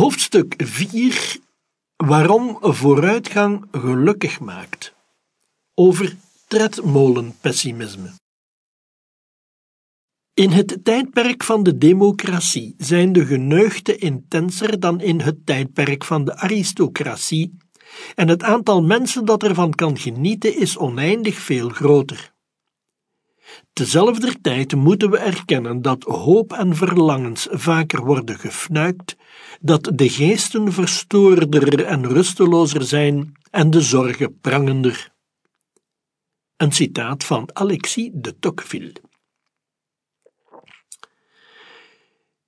Hoofdstuk 4 Waarom vooruitgang gelukkig maakt. Over tredmolenpessimisme. In het tijdperk van de democratie zijn de geneugten intenser dan in het tijdperk van de aristocratie, en het aantal mensen dat ervan kan genieten is oneindig veel groter. Tezelfde tijd moeten we erkennen dat hoop en verlangens vaker worden gefnuikt, dat de geesten verstoorder en rustelozer zijn en de zorgen prangender. Een citaat van Alexis de Tocqueville.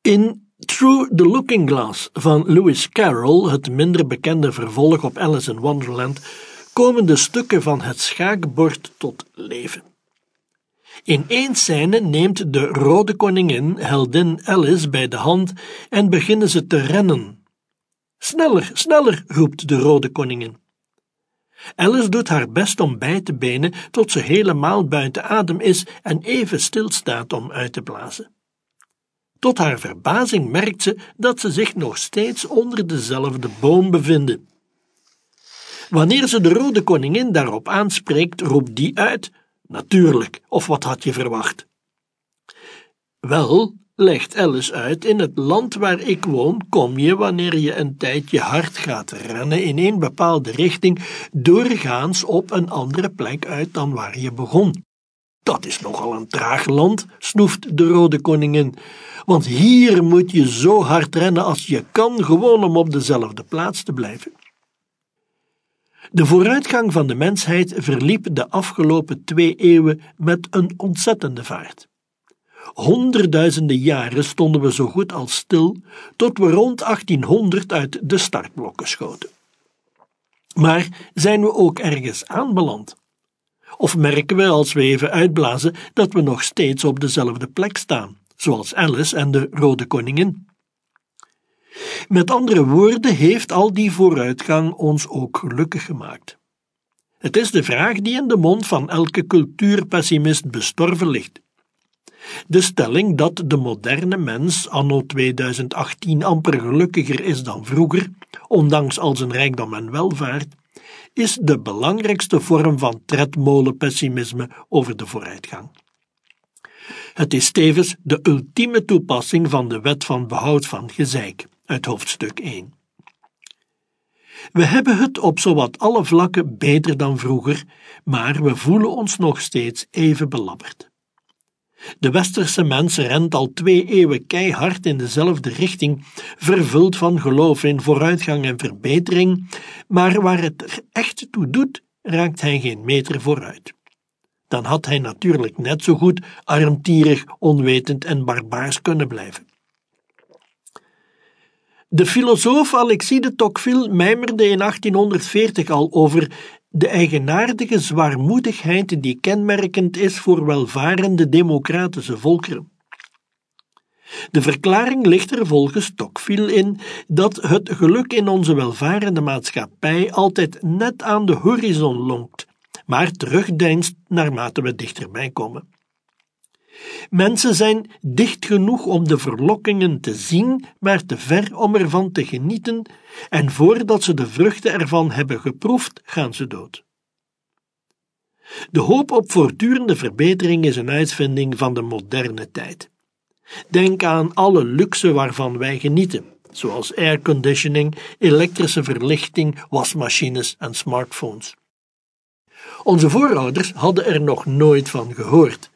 In Through the Looking Glass van Lewis Carroll, het minder bekende vervolg op Alice in Wonderland, komen de stukken van het schaakbord tot leven. In één scène neemt de rode koningin heldin Alice bij de hand en beginnen ze te rennen. Sneller, sneller, roept de rode koningin. Alice doet haar best om bij te benen tot ze helemaal buiten adem is en even stilstaat om uit te blazen. Tot haar verbazing merkt ze dat ze zich nog steeds onder dezelfde boom bevinden. Wanneer ze de rode koningin daarop aanspreekt, roept die uit: Natuurlijk, of wat had je verwacht? Wel, legt Alice uit, in het land waar ik woon kom je, wanneer je een tijdje hard gaat rennen in een bepaalde richting, doorgaans op een andere plek uit dan waar je begon. Dat is nogal een traag land, snoeft de rode koningin, want hier moet je zo hard rennen als je kan, gewoon om op dezelfde plaats te blijven. De vooruitgang van de mensheid verliep de afgelopen twee eeuwen met een ontzettende vaart. Honderdduizenden jaren stonden we zo goed als stil, tot we rond 1800 uit de startblokken schoten. Maar zijn we ook ergens aanbeland? Of merken we als we even uitblazen dat we nog steeds op dezelfde plek staan, zoals Alice en de Rode Koningin? Met andere woorden heeft al die vooruitgang ons ook gelukkig gemaakt. Het is de vraag die in de mond van elke cultuurpessimist bestorven ligt. De stelling dat de moderne mens anno 2018 amper gelukkiger is dan vroeger, ondanks al zijn rijkdom en welvaart, is de belangrijkste vorm van tredmolenpessimisme over de vooruitgang. Het is tevens de ultieme toepassing van de wet van behoud van gezeik uit hoofdstuk 1. We hebben het op zowat alle vlakken beter dan vroeger, maar we voelen ons nog steeds even belabberd. De westerse mens rent al twee eeuwen keihard in dezelfde richting, vervuld van geloof in vooruitgang en verbetering, maar waar het er echt toe doet, raakt hij geen meter vooruit. Dan had hij natuurlijk net zo goed armtierig, onwetend en barbaars kunnen blijven. De filosoof Alexis de Tocqueville mijmerde in 1840 al over de eigenaardige zwaarmoedigheid die kenmerkend is voor welvarende democratische volkeren. De verklaring ligt er volgens Tocqueville in dat het geluk in onze welvarende maatschappij altijd net aan de horizon lonkt, maar terugdeinst naarmate we dichterbij komen. Mensen zijn dicht genoeg om de verlokkingen te zien, maar te ver om ervan te genieten, en voordat ze de vruchten ervan hebben geproefd, gaan ze dood. De hoop op voortdurende verbetering is een uitvinding van de moderne tijd. Denk aan alle luxe waarvan wij genieten, zoals airconditioning, elektrische verlichting, wasmachines en smartphones. Onze voorouders hadden er nog nooit van gehoord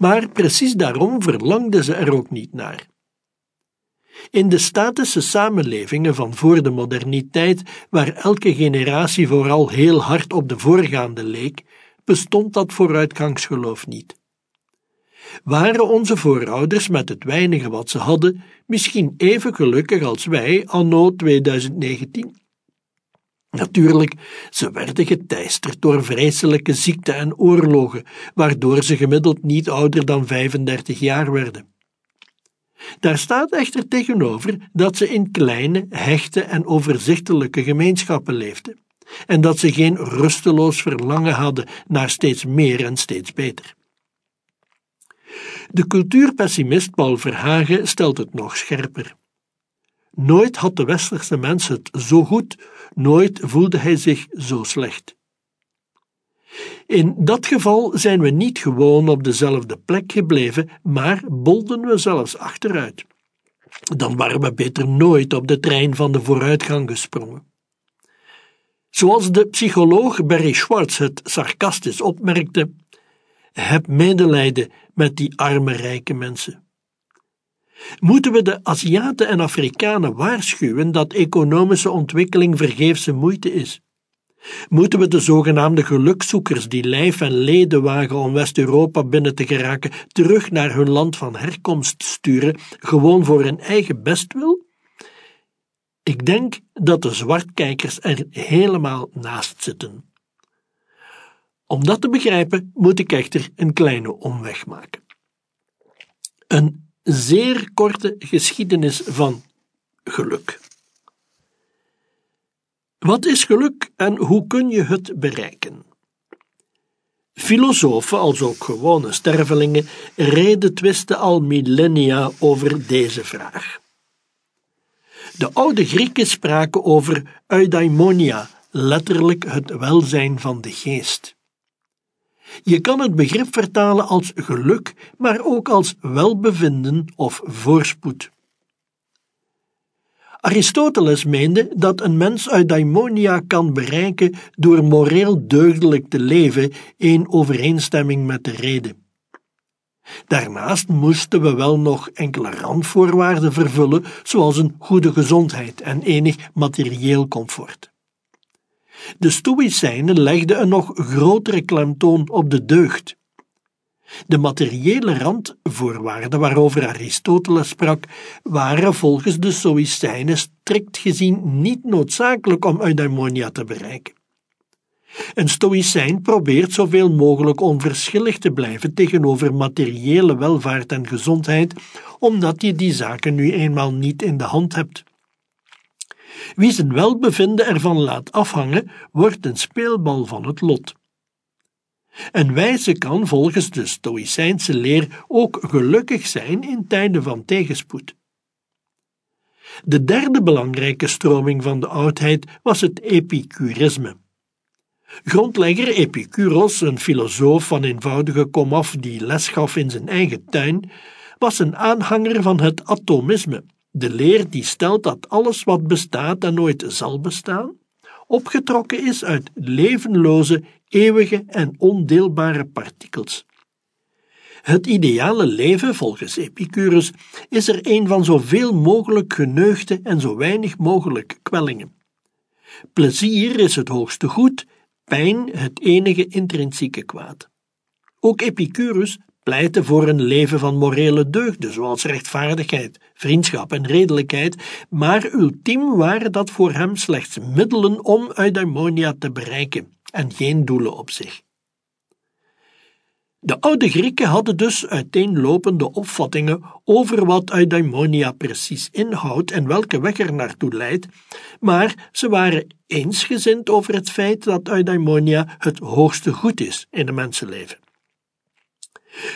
maar precies daarom verlangden ze er ook niet naar. In de statische samenlevingen van voor de moderniteit, waar elke generatie vooral heel hard op de voorgaande leek, bestond dat vooruitgangsgeloof niet. Waren onze voorouders met het weinige wat ze hadden misschien even gelukkig als wij anno 2019? Natuurlijk, ze werden geteisterd door vreselijke ziekten en oorlogen, waardoor ze gemiddeld niet ouder dan 35 jaar werden. Daar staat echter tegenover dat ze in kleine, hechte en overzichtelijke gemeenschappen leefden, en dat ze geen rusteloos verlangen hadden naar steeds meer en steeds beter. De cultuurpessimist Paul Verhagen stelt het nog scherper. Nooit had de westerse mens het zo goed, nooit voelde hij zich zo slecht. In dat geval zijn we niet gewoon op dezelfde plek gebleven, maar bolden we zelfs achteruit. Dan waren we beter nooit op de trein van de vooruitgang gesprongen. Zoals de psycholoog Barry Schwartz het sarcastisch opmerkte: heb medelijden met die arme rijke mensen. Moeten we de Aziaten en Afrikanen waarschuwen dat economische ontwikkeling vergeefse moeite is? Moeten we de zogenaamde gelukzoekers die lijf en leden wagen om West-Europa binnen te geraken, terug naar hun land van herkomst sturen, gewoon voor hun eigen bestwil? Ik denk dat de zwartkijkers er helemaal naast zitten. Om dat te begrijpen moet ik echter een kleine omweg maken. Een zeer korte geschiedenis van geluk. Wat is geluk en hoe kun je het bereiken? Filosofen, als ook gewone stervelingen, reden twisten al millennia over deze vraag. De oude Grieken spraken over eudaimonia, letterlijk het welzijn van de geest. Je kan het begrip vertalen als geluk, maar ook als welbevinden of voorspoed. Aristoteles meende dat een uit eudaimonia kan bereiken door moreel deugdelijk te leven in overeenstemming met de reden. Daarnaast moesten we wel nog enkele randvoorwaarden vervullen, zoals een goede gezondheid en enig materieel comfort. De Stoïcijnen legden een nog grotere klemtoon op de deugd. De materiële randvoorwaarden waarover Aristoteles sprak, waren volgens de Stoïcijnen strikt gezien niet noodzakelijk om eudaimonia te bereiken. Een Stoïcijn probeert zoveel mogelijk onverschillig te blijven tegenover materiële welvaart en gezondheid, omdat je die zaken nu eenmaal niet in de hand hebt. Wie zijn welbevinden ervan laat afhangen, wordt een speelbal van het lot. Een wijze kan volgens de Stoïcijnse leer ook gelukkig zijn in tijden van tegenspoed. De derde belangrijke stroming van de oudheid was het epicurisme. Grondlegger Epicurus, een filosoof van eenvoudige komaf die les gaf in zijn eigen tuin, was een aanhanger van het atomisme, de leer die stelt dat alles wat bestaat en nooit zal bestaan, opgetrokken is uit levenloze, eeuwige en ondeelbare partikels. Het ideale leven, volgens Epicurus, is er een van zoveel mogelijk geneugde en zo weinig mogelijk kwellingen. Plezier is het hoogste goed, pijn het enige intrinsieke kwaad. Ook Epicurus pleitte voor een leven van morele deugden, zoals rechtvaardigheid, vriendschap en redelijkheid, maar ultiem waren dat voor hem slechts middelen om eudaimonia te bereiken en geen doelen op zich. De oude Grieken hadden dus uiteenlopende opvattingen over wat eudaimonia precies inhoudt en welke weg er naartoe leidt, maar ze waren eensgezind over het feit dat eudaimonia het hoogste goed is in een mensenleven.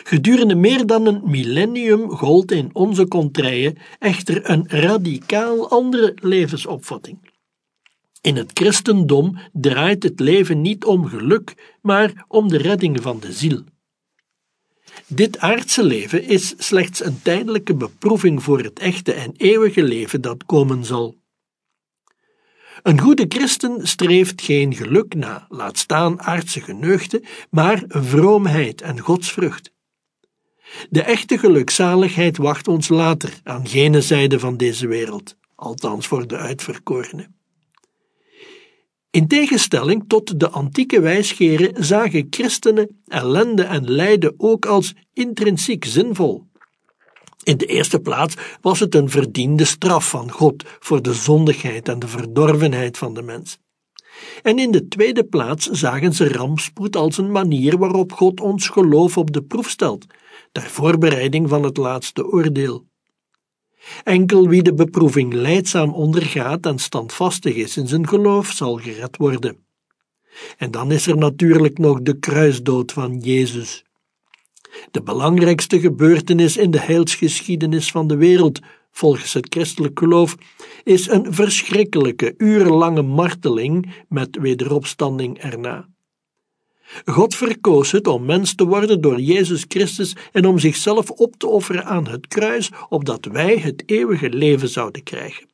Gedurende meer dan een millennium gold in onze contraien echter een radicaal andere levensopvatting. In het christendom draait het leven niet om geluk, maar om de redding van de ziel. Dit aardse leven is slechts een tijdelijke beproeving voor het echte en eeuwige leven dat komen zal. Een goede christen streeft geen geluk na, laat staan aardse geneugten, maar vroomheid en godsvrucht. De echte gelukzaligheid wacht ons later aan gene zijde van deze wereld, althans voor de uitverkorenen. In tegenstelling tot de antieke wijsgeren zagen christenen ellende en lijden ook als intrinsiek zinvol. In de eerste plaats was het een verdiende straf van God voor de zondigheid en de verdorvenheid van de mens. En in de tweede plaats zagen ze rampspoed als een manier waarop God ons geloof op de proef stelt, ter voorbereiding van het laatste oordeel. Enkel wie de beproeving leidzaam ondergaat en standvastig is in zijn geloof, zal gered worden. En dan is er natuurlijk nog de kruisdood van Jezus. De belangrijkste gebeurtenis in de heilsgeschiedenis van de wereld, volgens het christelijk geloof, is een verschrikkelijke, urenlange marteling met wederopstanding erna. God verkoos het om mens te worden door Jezus Christus en om zichzelf op te offeren aan het kruis, opdat wij het eeuwige leven zouden krijgen.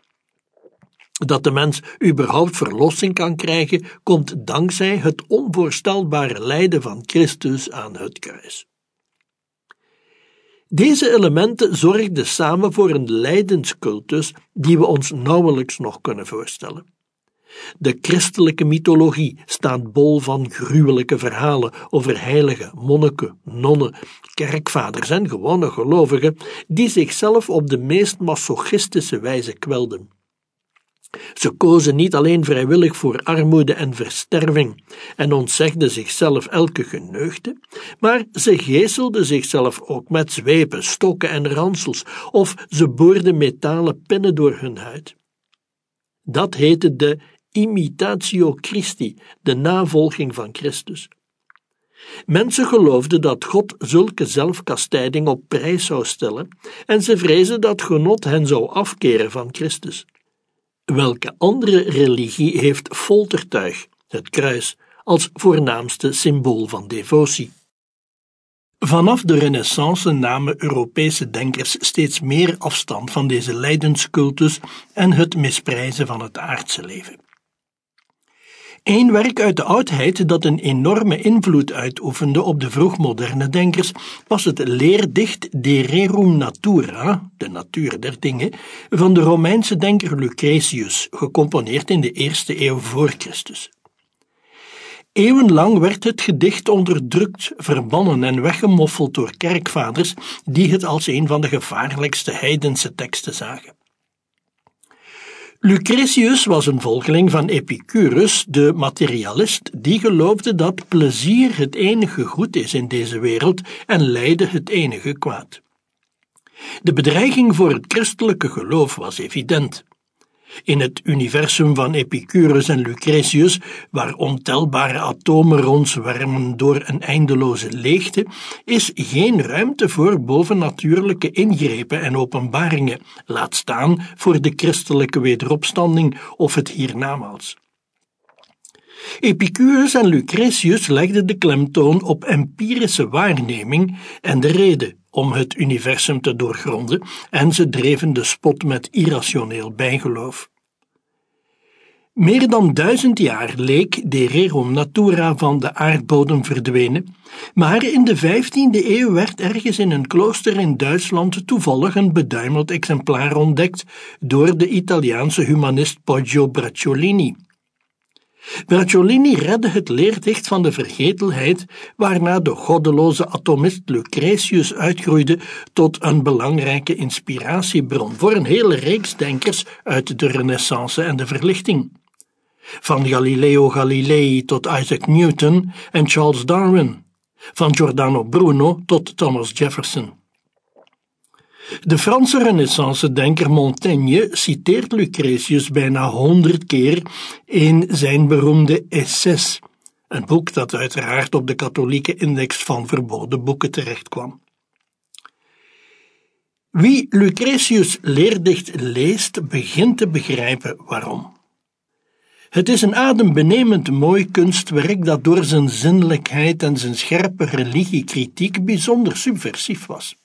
Dat de mens überhaupt verlossing kan krijgen, komt dankzij het onvoorstelbare lijden van Christus aan het kruis. Deze elementen zorgden samen voor een lijdenscultus die we ons nauwelijks nog kunnen voorstellen. De christelijke mythologie staat bol van gruwelijke verhalen over heilige, monniken, nonnen, kerkvaders en gewone gelovigen die zichzelf op de meest masochistische wijze kwelden. Ze kozen niet alleen vrijwillig voor armoede en versterving en ontzegden zichzelf elke geneugde, maar ze geeselden zichzelf ook met zwepen, stokken en ransels, of ze boorden metalen pinnen door hun huid. Dat heette de imitatio Christi, de navolging van Christus. Mensen geloofden dat God zulke zelfkastijding op prijs zou stellen en ze vrezen dat genot hen zou afkeren van Christus. Welke andere religie heeft foltertuig, het kruis, als voornaamste symbool van devotie? Vanaf de Renaissance namen Europese denkers steeds meer afstand van deze lijdenscultus en het misprijzen van het aardse leven. Een werk uit de oudheid dat een enorme invloed uitoefende op de vroegmoderne denkers was het leerdicht De Rerum Natura, de natuur der dingen, van de Romeinse denker Lucretius, gecomponeerd in de eerste eeuw voor Christus. Eeuwenlang werd het gedicht onderdrukt, verbannen en weggemoffeld door kerkvaders die het als een van de gevaarlijkste heidense teksten zagen. Lucretius was een volgeling van Epicurus, de materialist, die geloofde dat plezier het enige goed is in deze wereld en lijden het enige kwaad. De bedreiging voor het christelijke geloof was evident. In het universum van Epicurus en Lucretius, waar ontelbare atomen rondzwermen door een eindeloze leegte, is geen ruimte voor bovennatuurlijke ingrepen en openbaringen, laat staan voor de christelijke wederopstanding of het hiernamaals. Epicurus en Lucretius legden de klemtoon op empirische waarneming en de reden om het universum te doorgronden en ze dreven de spot met irrationeel bijgeloof. Meer dan duizend jaar leek de rerum natura van de aardbodem verdwenen, maar in de vijftiende eeuw werd ergens in een klooster in Duitsland toevallig een beduimeld exemplaar ontdekt door de Italiaanse humanist Poggio Bracciolini. Bracciolini redde het leerdicht van de vergetelheid, waarna de goddeloze atomist Lucretius uitgroeide tot een belangrijke inspiratiebron voor een hele reeks denkers uit de Renaissance en de Verlichting. Van Galileo Galilei tot Isaac Newton en Charles Darwin, van Giordano Bruno tot Thomas Jefferson. De Franse Renaissance-denker Montaigne citeert Lucretius bijna honderd keer in zijn beroemde Essais, een boek dat uiteraard op de katholieke index van verboden boeken terechtkwam. Wie Lucretius leerdicht leest, begint te begrijpen waarom. Het is een adembenemend mooi kunstwerk dat door zijn zinnelijkheid en zijn scherpe religiekritiek bijzonder subversief was.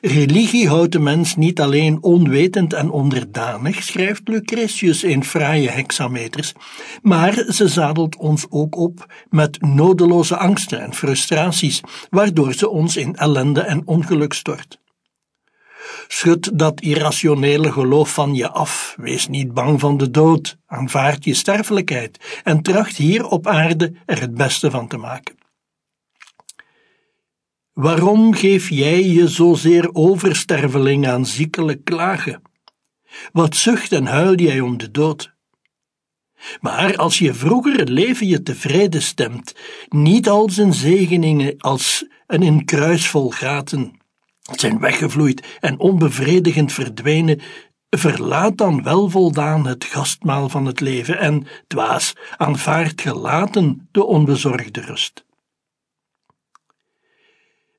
Religie houdt de mens niet alleen onwetend en onderdanig, schrijft Lucretius in fraaie hexameters, maar ze zadelt ons ook op met nodeloze angsten en frustraties, waardoor ze ons in ellende en ongeluk stort. Schud dat irrationele geloof van je af, wees niet bang van de dood, aanvaard je sterfelijkheid en tracht hier op aarde er het beste van te maken. Waarom geef jij je zozeer oversterveling aan ziekelijk klagen? Wat zucht en huil jij om de dood? Maar als je vroeger het leven je tevreden stemt, niet al zijn zegeningen als een in kruis vol gaten zijn weggevloeid en onbevredigend verdwenen, verlaat dan wel voldaan het gastmaal van het leven en, dwaas, aanvaard gelaten de onbezorgde rust.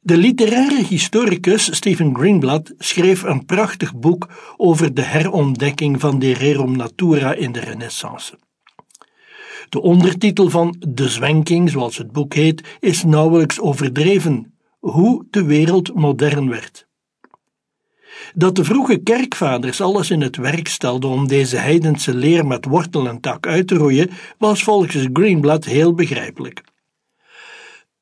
De literaire historicus Stephen Greenblatt schreef een prachtig boek over de herontdekking van de rerum natura in de Renaissance. De ondertitel van De Zwenking, zoals het boek heet, is nauwelijks overdreven: hoe de wereld modern werd. Dat de vroege kerkvaders alles in het werk stelden om deze heidense leer met wortel en tak uit te roeien, was volgens Greenblatt heel begrijpelijk.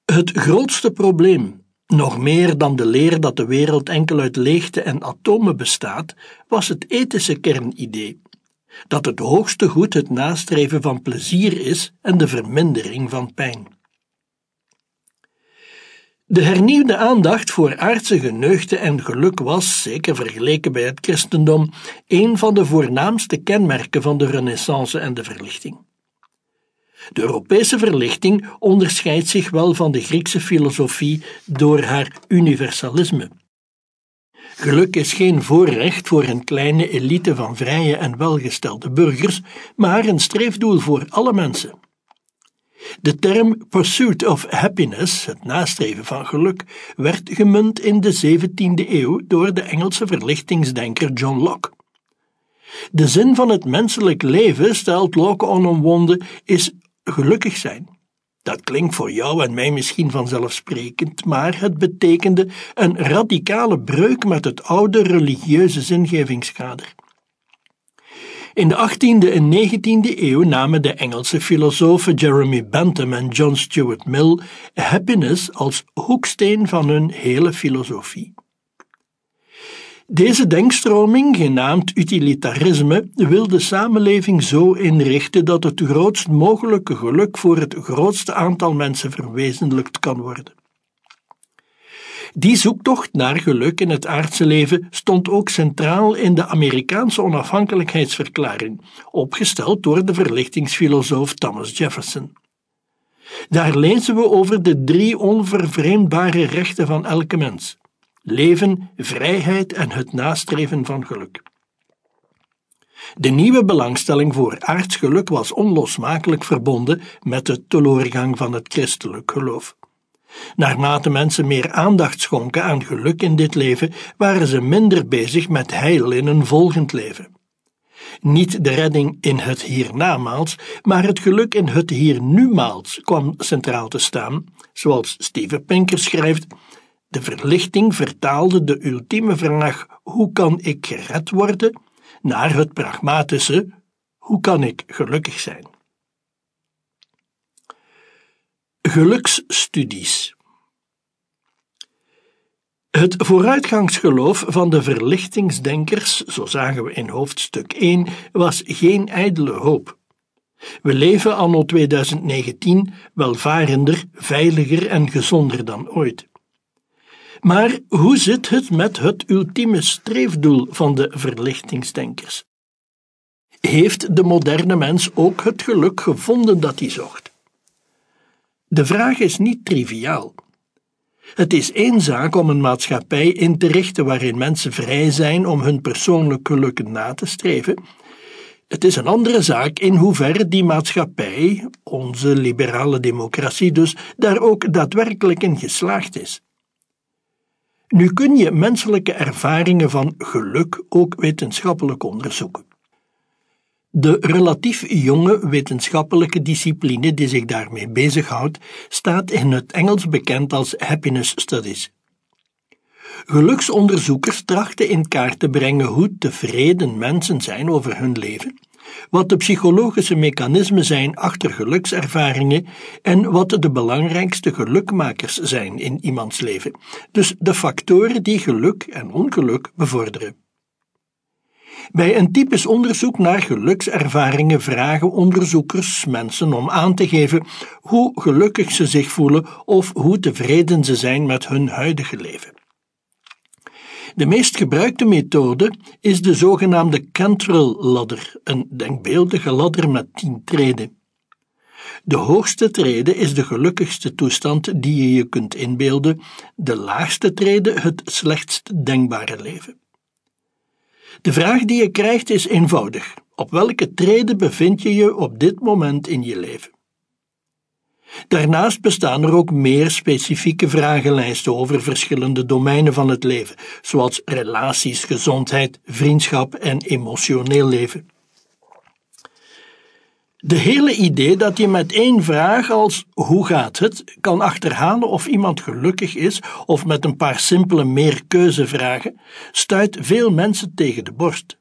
Het grootste probleem, nog meer dan de leer dat de wereld enkel uit leegte en atomen bestaat, was het ethische kernidee. Dat het hoogste goed het nastreven van plezier is en de vermindering van pijn. De hernieuwde aandacht voor aardse geneugten en geluk was, zeker vergeleken bij het christendom, een van de voornaamste kenmerken van de Renaissance en de Verlichting. De Europese verlichting onderscheidt zich wel van de Griekse filosofie door haar universalisme. Geluk is geen voorrecht voor een kleine elite van vrije en welgestelde burgers, maar een streefdoel voor alle mensen. De term pursuit of happiness, het nastreven van geluk, werd gemunt in de 17e eeuw door de Engelse verlichtingsdenker John Locke. De zin van het menselijk leven, stelt Locke onomwonden, is gelukkig zijn. Dat klinkt voor jou en mij misschien vanzelfsprekend, maar het betekende een radicale breuk met het oude religieuze zingevingskader. In de 18e en 19e eeuw namen de Engelse filosofen Jeremy Bentham en John Stuart Mill happiness als hoeksteen van hun hele filosofie. Deze denkstroming, genaamd utilitarisme, wil de samenleving zo inrichten dat het grootst mogelijke geluk voor het grootste aantal mensen verwezenlijkt kan worden. Die zoektocht naar geluk in het aardse leven stond ook centraal in de Amerikaanse onafhankelijkheidsverklaring, opgesteld door de verlichtingsfilosoof Thomas Jefferson. Daar lezen we over de drie onvervreemdbare rechten van elke mens: leven, vrijheid en het nastreven van geluk. De nieuwe belangstelling voor aardsgeluk was onlosmakelijk verbonden met de teloorgang van het christelijk geloof. Naarmate mensen meer aandacht schonken aan geluk in dit leven, waren ze minder bezig met heil in een volgend leven. Niet de redding in het hiernamaals, maar het geluk in het hiernumaals kwam centraal te staan, zoals Steven Pinker schrijft. De verlichting vertaalde de ultieme vraag: hoe kan ik gered worden? naar het pragmatische: hoe kan ik gelukkig zijn? Geluksstudies. Het vooruitgangsgeloof van de verlichtingsdenkers, zo zagen we in hoofdstuk 1, was geen ijdele hoop. We leven anno 2019 welvarender, veiliger en gezonder dan ooit. Maar hoe zit het met het ultieme streefdoel van de verlichtingsdenkers? Heeft de moderne mens ook het geluk gevonden dat hij zocht? De vraag is niet triviaal. Het is één zaak om een maatschappij in te richten waarin mensen vrij zijn om hun persoonlijk geluk na te streven. Het is een andere zaak in hoeverre die maatschappij, onze liberale democratie dus, daar ook daadwerkelijk in geslaagd is. Nu kun je menselijke ervaringen van geluk ook wetenschappelijk onderzoeken. De relatief jonge wetenschappelijke discipline die zich daarmee bezighoudt, staat in het Engels bekend als happiness studies. Geluksonderzoekers trachten in kaart te brengen hoe tevreden mensen zijn over hun leven, wat de psychologische mechanismen zijn achter gelukservaringen en wat de belangrijkste gelukmakers zijn in iemands leven, dus de factoren die geluk en ongeluk bevorderen. Bij een typisch onderzoek naar gelukservaringen vragen onderzoekers mensen om aan te geven hoe gelukkig ze zich voelen of hoe tevreden ze zijn met hun huidige leven. De meest gebruikte methode is de zogenaamde Cantrell ladder, een denkbeeldige ladder met tien treden. De hoogste trede is de gelukkigste toestand die je je kunt inbeelden, de laagste trede het slechtst denkbare leven. De vraag die je krijgt is eenvoudig. Op welke trede bevind je je op dit moment in je leven? Daarnaast bestaan er ook meer specifieke vragenlijsten over verschillende domeinen van het leven, zoals relaties, gezondheid, vriendschap en emotioneel leven. De hele idee dat je met één vraag als hoe gaat het kan achterhalen of iemand gelukkig is of met een paar simpele meerkeuzevragen stuit veel mensen tegen de borst.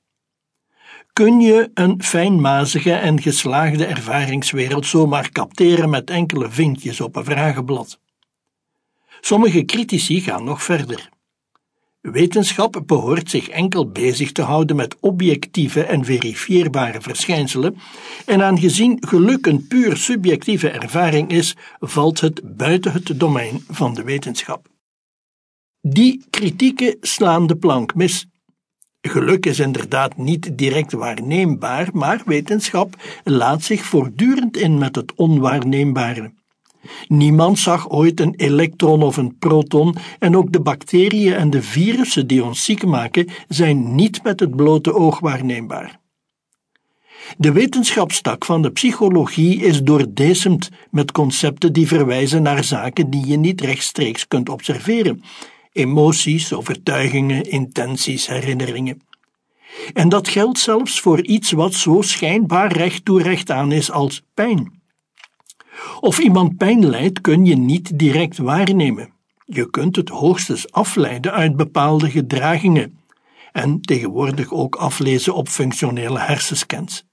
Kun je een fijnmazige en geslaagde ervaringswereld zomaar capteren met enkele vinkjes op een vragenblad? Sommige critici gaan nog verder. Wetenschap behoort zich enkel bezig te houden met objectieve en verifieerbare verschijnselen, en aangezien geluk een puur subjectieve ervaring is, valt het buiten het domein van de wetenschap. Die kritieken slaan de plank mis. Geluk is inderdaad niet direct waarneembaar, maar wetenschap laat zich voortdurend in met het onwaarneembare. Niemand zag ooit een elektron of een proton en ook de bacteriën en de virussen die ons ziek maken zijn niet met het blote oog waarneembaar. De wetenschapstak van de psychologie is doordecemd met concepten die verwijzen naar zaken die je niet rechtstreeks kunt observeren. Emoties, overtuigingen, intenties, herinneringen. En dat geldt zelfs voor iets wat zo schijnbaar recht toe recht aan is als pijn. Of iemand pijn lijdt kun je niet direct waarnemen. Je kunt het hoogstens afleiden uit bepaalde gedragingen en tegenwoordig ook aflezen op functionele hersenscans.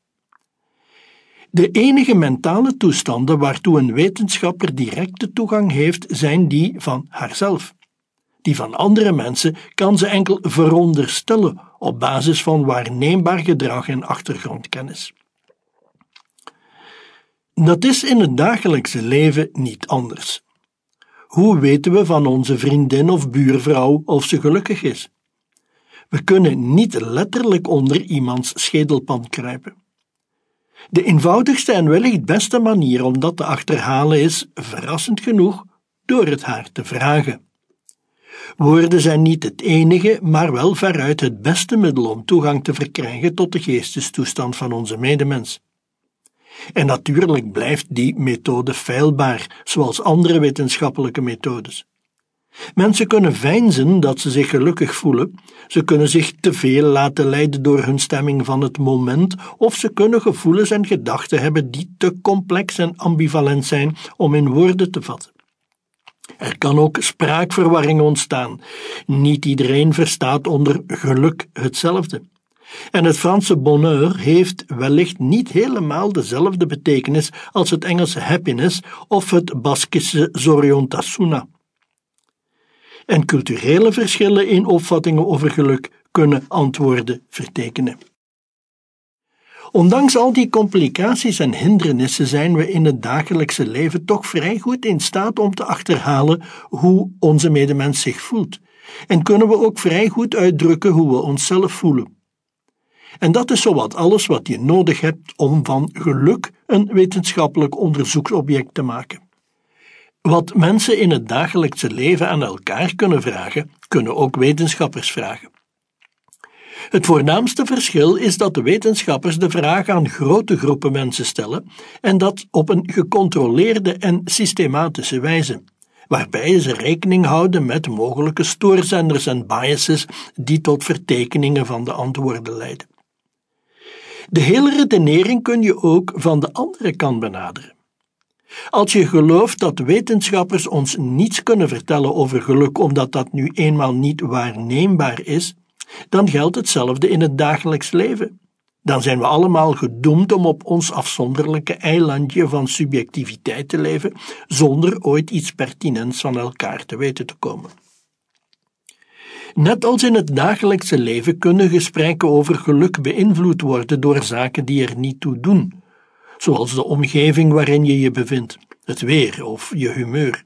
De enige mentale toestanden waartoe een wetenschapper directe toegang heeft, zijn die van haarzelf. Die van andere mensen kan ze enkel veronderstellen op basis van waarneembaar gedrag en achtergrondkennis. Dat is in het dagelijkse leven niet anders. Hoe weten we van onze vriendin of buurvrouw of ze gelukkig is? We kunnen niet letterlijk onder iemands schedelpand kruipen. De eenvoudigste en wellicht beste manier om dat te achterhalen is, verrassend genoeg, door het haar te vragen. Woorden zijn niet het enige, maar wel veruit het beste middel om toegang te verkrijgen tot de geestestoestand van onze medemens. En natuurlijk blijft die methode feilbaar, zoals andere wetenschappelijke methodes. Mensen kunnen veinzen dat ze zich gelukkig voelen, ze kunnen zich te veel laten leiden door hun stemming van het moment, of ze kunnen gevoelens en gedachten hebben die te complex en ambivalent zijn om in woorden te vatten. Er kan ook spraakverwarring ontstaan. Niet iedereen verstaat onder geluk hetzelfde. En het Franse bonheur heeft wellicht niet helemaal dezelfde betekenis als het Engelse happiness of het Baskische zoriontasuna. En culturele verschillen in opvattingen over geluk kunnen antwoorden vertekenen. Ondanks al die complicaties en hindernissen zijn we in het dagelijkse leven toch vrij goed in staat om te achterhalen hoe onze medemens zich voelt. En kunnen we ook vrij goed uitdrukken hoe we onszelf voelen. En dat is zowat alles wat je nodig hebt om van geluk een wetenschappelijk onderzoeksobject te maken. Wat mensen in het dagelijkse leven aan elkaar kunnen vragen, kunnen ook wetenschappers vragen. Het voornaamste verschil is dat de wetenschappers de vraag aan grote groepen mensen stellen en dat op een gecontroleerde en systematische wijze, waarbij ze rekening houden met mogelijke stoorzenders en biases die tot vertekeningen van de antwoorden leiden. De hele redenering kun je ook van de andere kant benaderen. Als je gelooft dat wetenschappers ons niets kunnen vertellen over geluk omdat dat nu eenmaal niet waarneembaar is, dan geldt hetzelfde in het dagelijks leven. Dan zijn we allemaal gedoemd om op ons afzonderlijke eilandje van subjectiviteit te leven, zonder ooit iets pertinents van elkaar te weten te komen. Net als in het dagelijkse leven kunnen gesprekken over geluk beïnvloed worden door zaken die er niet toe doen, zoals de omgeving waarin je je bevindt, het weer of je humeur.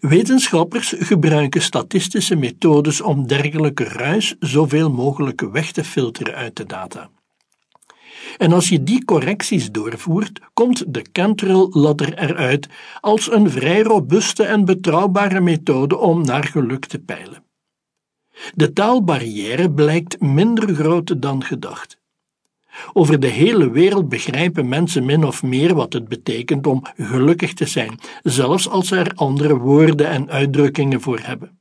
Wetenschappers gebruiken statistische methodes om dergelijke ruis zoveel mogelijk weg te filteren uit de data. En als je die correcties doorvoert, komt de Cantrell-ladder eruit als een vrij robuuste en betrouwbare methode om naar geluk te peilen. De taalbarrière blijkt minder groot dan gedacht. Over de hele wereld begrijpen mensen min of meer wat het betekent om gelukkig te zijn, zelfs als ze er andere woorden en uitdrukkingen voor hebben.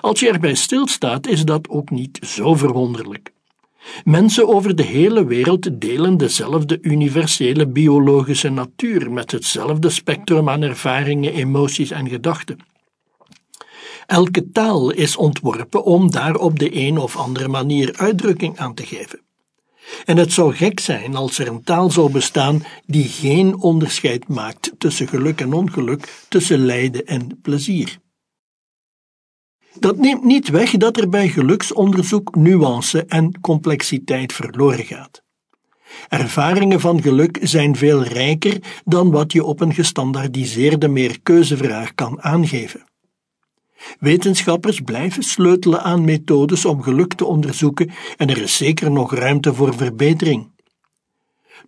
Als je erbij stilstaat, is dat ook niet zo verwonderlijk. Mensen over de hele wereld delen dezelfde universele biologische natuur met hetzelfde spectrum aan ervaringen, emoties en gedachten. Elke taal is ontworpen om daar op de een of andere manier uitdrukking aan te geven. En het zou gek zijn als er een taal zou bestaan die geen onderscheid maakt tussen geluk en ongeluk, tussen lijden en plezier. Dat neemt niet weg dat er bij geluksonderzoek nuance en complexiteit verloren gaat. Ervaringen van geluk zijn veel rijker dan wat je op een gestandaardiseerde meerkeuzevraag kan aangeven. Wetenschappers blijven sleutelen aan methodes om geluk te onderzoeken en er is zeker nog ruimte voor verbetering.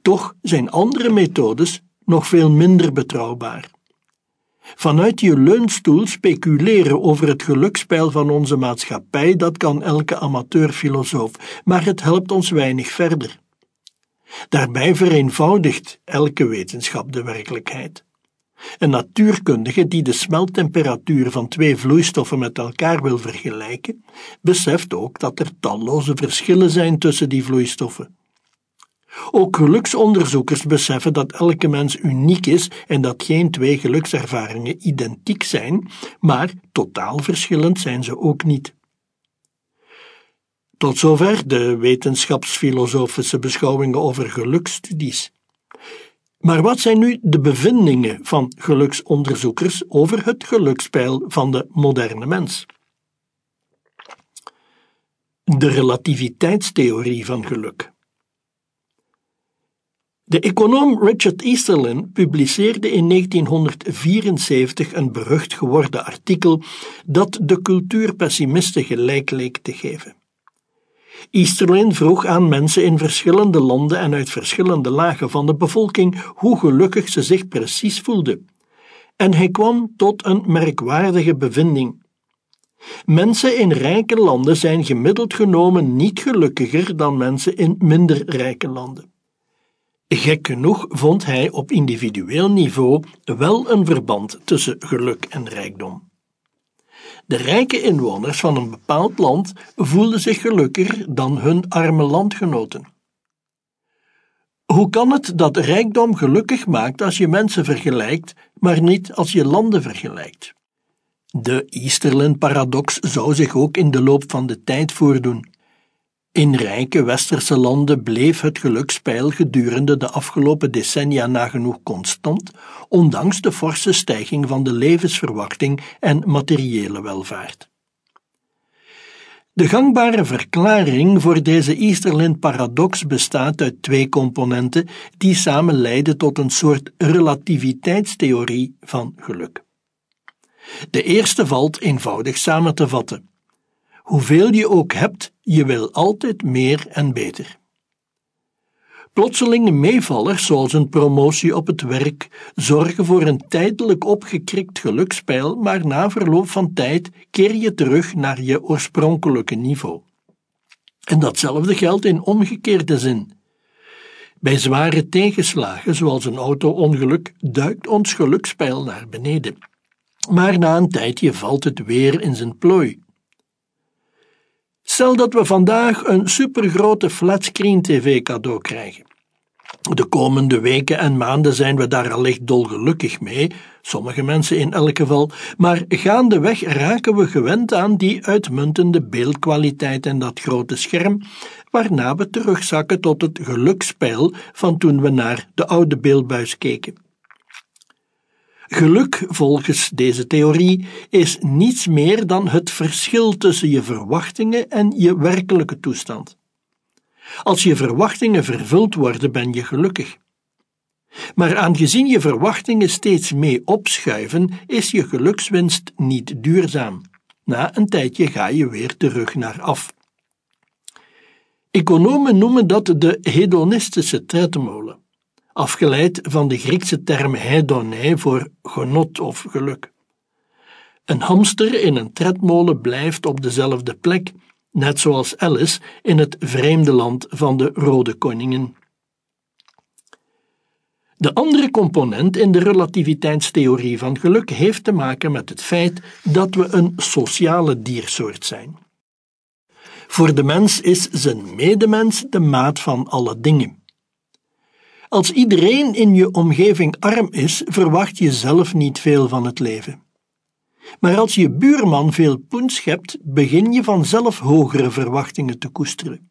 Toch zijn andere methodes nog veel minder betrouwbaar. Vanuit je leunstoel speculeren over het gelukspeil van onze maatschappij, dat kan elke amateurfilosoof, maar het helpt ons weinig verder. Daarbij vereenvoudigt elke wetenschap de werkelijkheid. Een natuurkundige die de smeltemperatuur van twee vloeistoffen met elkaar wil vergelijken, beseft ook dat er talloze verschillen zijn tussen die vloeistoffen. Ook geluksonderzoekers beseffen dat elke mens uniek is en dat geen twee gelukservaringen identiek zijn, maar totaal verschillend zijn ze ook niet. Tot zover de wetenschapsfilosofische beschouwingen over geluksstudies. Maar wat zijn nu de bevindingen van geluksonderzoekers over het gelukspeil van de moderne mens? De relativiteitstheorie van geluk. De econoom Richard Easterlin publiceerde in 1974 een berucht geworden artikel dat de cultuur pessimisten gelijk leek te geven. Easterlin vroeg aan mensen in verschillende landen en uit verschillende lagen van de bevolking hoe gelukkig ze zich precies voelden. En hij kwam tot een merkwaardige bevinding. Mensen in rijke landen zijn gemiddeld genomen niet gelukkiger dan mensen in minder rijke landen. Gek genoeg vond hij op individueel niveau wel een verband tussen geluk en rijkdom. De rijke inwoners van een bepaald land voelden zich gelukkiger dan hun arme landgenoten. Hoe kan het dat rijkdom gelukkig maakt als je mensen vergelijkt, maar niet als je landen vergelijkt? De Easterlin-paradox zou zich ook in de loop van de tijd voordoen. In rijke westerse landen bleef het gelukspeil gedurende de afgelopen decennia nagenoeg constant, ondanks de forse stijging van de levensverwachting en materiële welvaart. De gangbare verklaring voor deze Easterlin-paradox bestaat uit twee componenten die samen leiden tot een soort relativiteitstheorie van geluk. De eerste valt eenvoudig samen te vatten. Hoeveel je ook hebt, je wil altijd meer en beter. Plotselinge meevallers, zoals een promotie op het werk, zorgen voor een tijdelijk opgekrikt gelukspeil, maar na verloop van tijd keer je terug naar je oorspronkelijke niveau. En datzelfde geldt in omgekeerde zin. Bij zware tegenslagen, zoals een auto-ongeluk, duikt ons gelukspeil naar beneden. Maar na een tijdje valt het weer in zijn plooi. Stel dat we vandaag een supergrote flatscreen TV cadeau krijgen. De komende weken en maanden zijn we daar allicht dolgelukkig mee, sommige mensen in elk geval, maar gaandeweg raken we gewend aan die uitmuntende beeldkwaliteit en dat grote scherm, waarna we terugzakken tot het gelukspeil van toen we naar de oude beeldbuis keken. Geluk, volgens deze theorie, is niets meer dan het verschil tussen je verwachtingen en je werkelijke toestand. Als je verwachtingen vervuld worden, ben je gelukkig. Maar aangezien je verwachtingen steeds mee opschuiven, is je gelukswinst niet duurzaam. Na een tijdje ga je weer terug naar af. Economen noemen dat de hedonistische tredmolen afgeleid van de Griekse term hedonē voor genot of geluk. Een hamster in een tredmolen blijft op dezelfde plek, net zoals Alice in het vreemde land van de Rode Koningen. De andere component in de relativiteitstheorie van geluk heeft te maken met het feit dat we een sociale diersoort zijn. Voor de mens is zijn medemens de maat van alle dingen. Als iedereen in je omgeving arm is, verwacht je zelf niet veel van het leven. Maar als je buurman veel poens hebt, begin je vanzelf hogere verwachtingen te koesteren.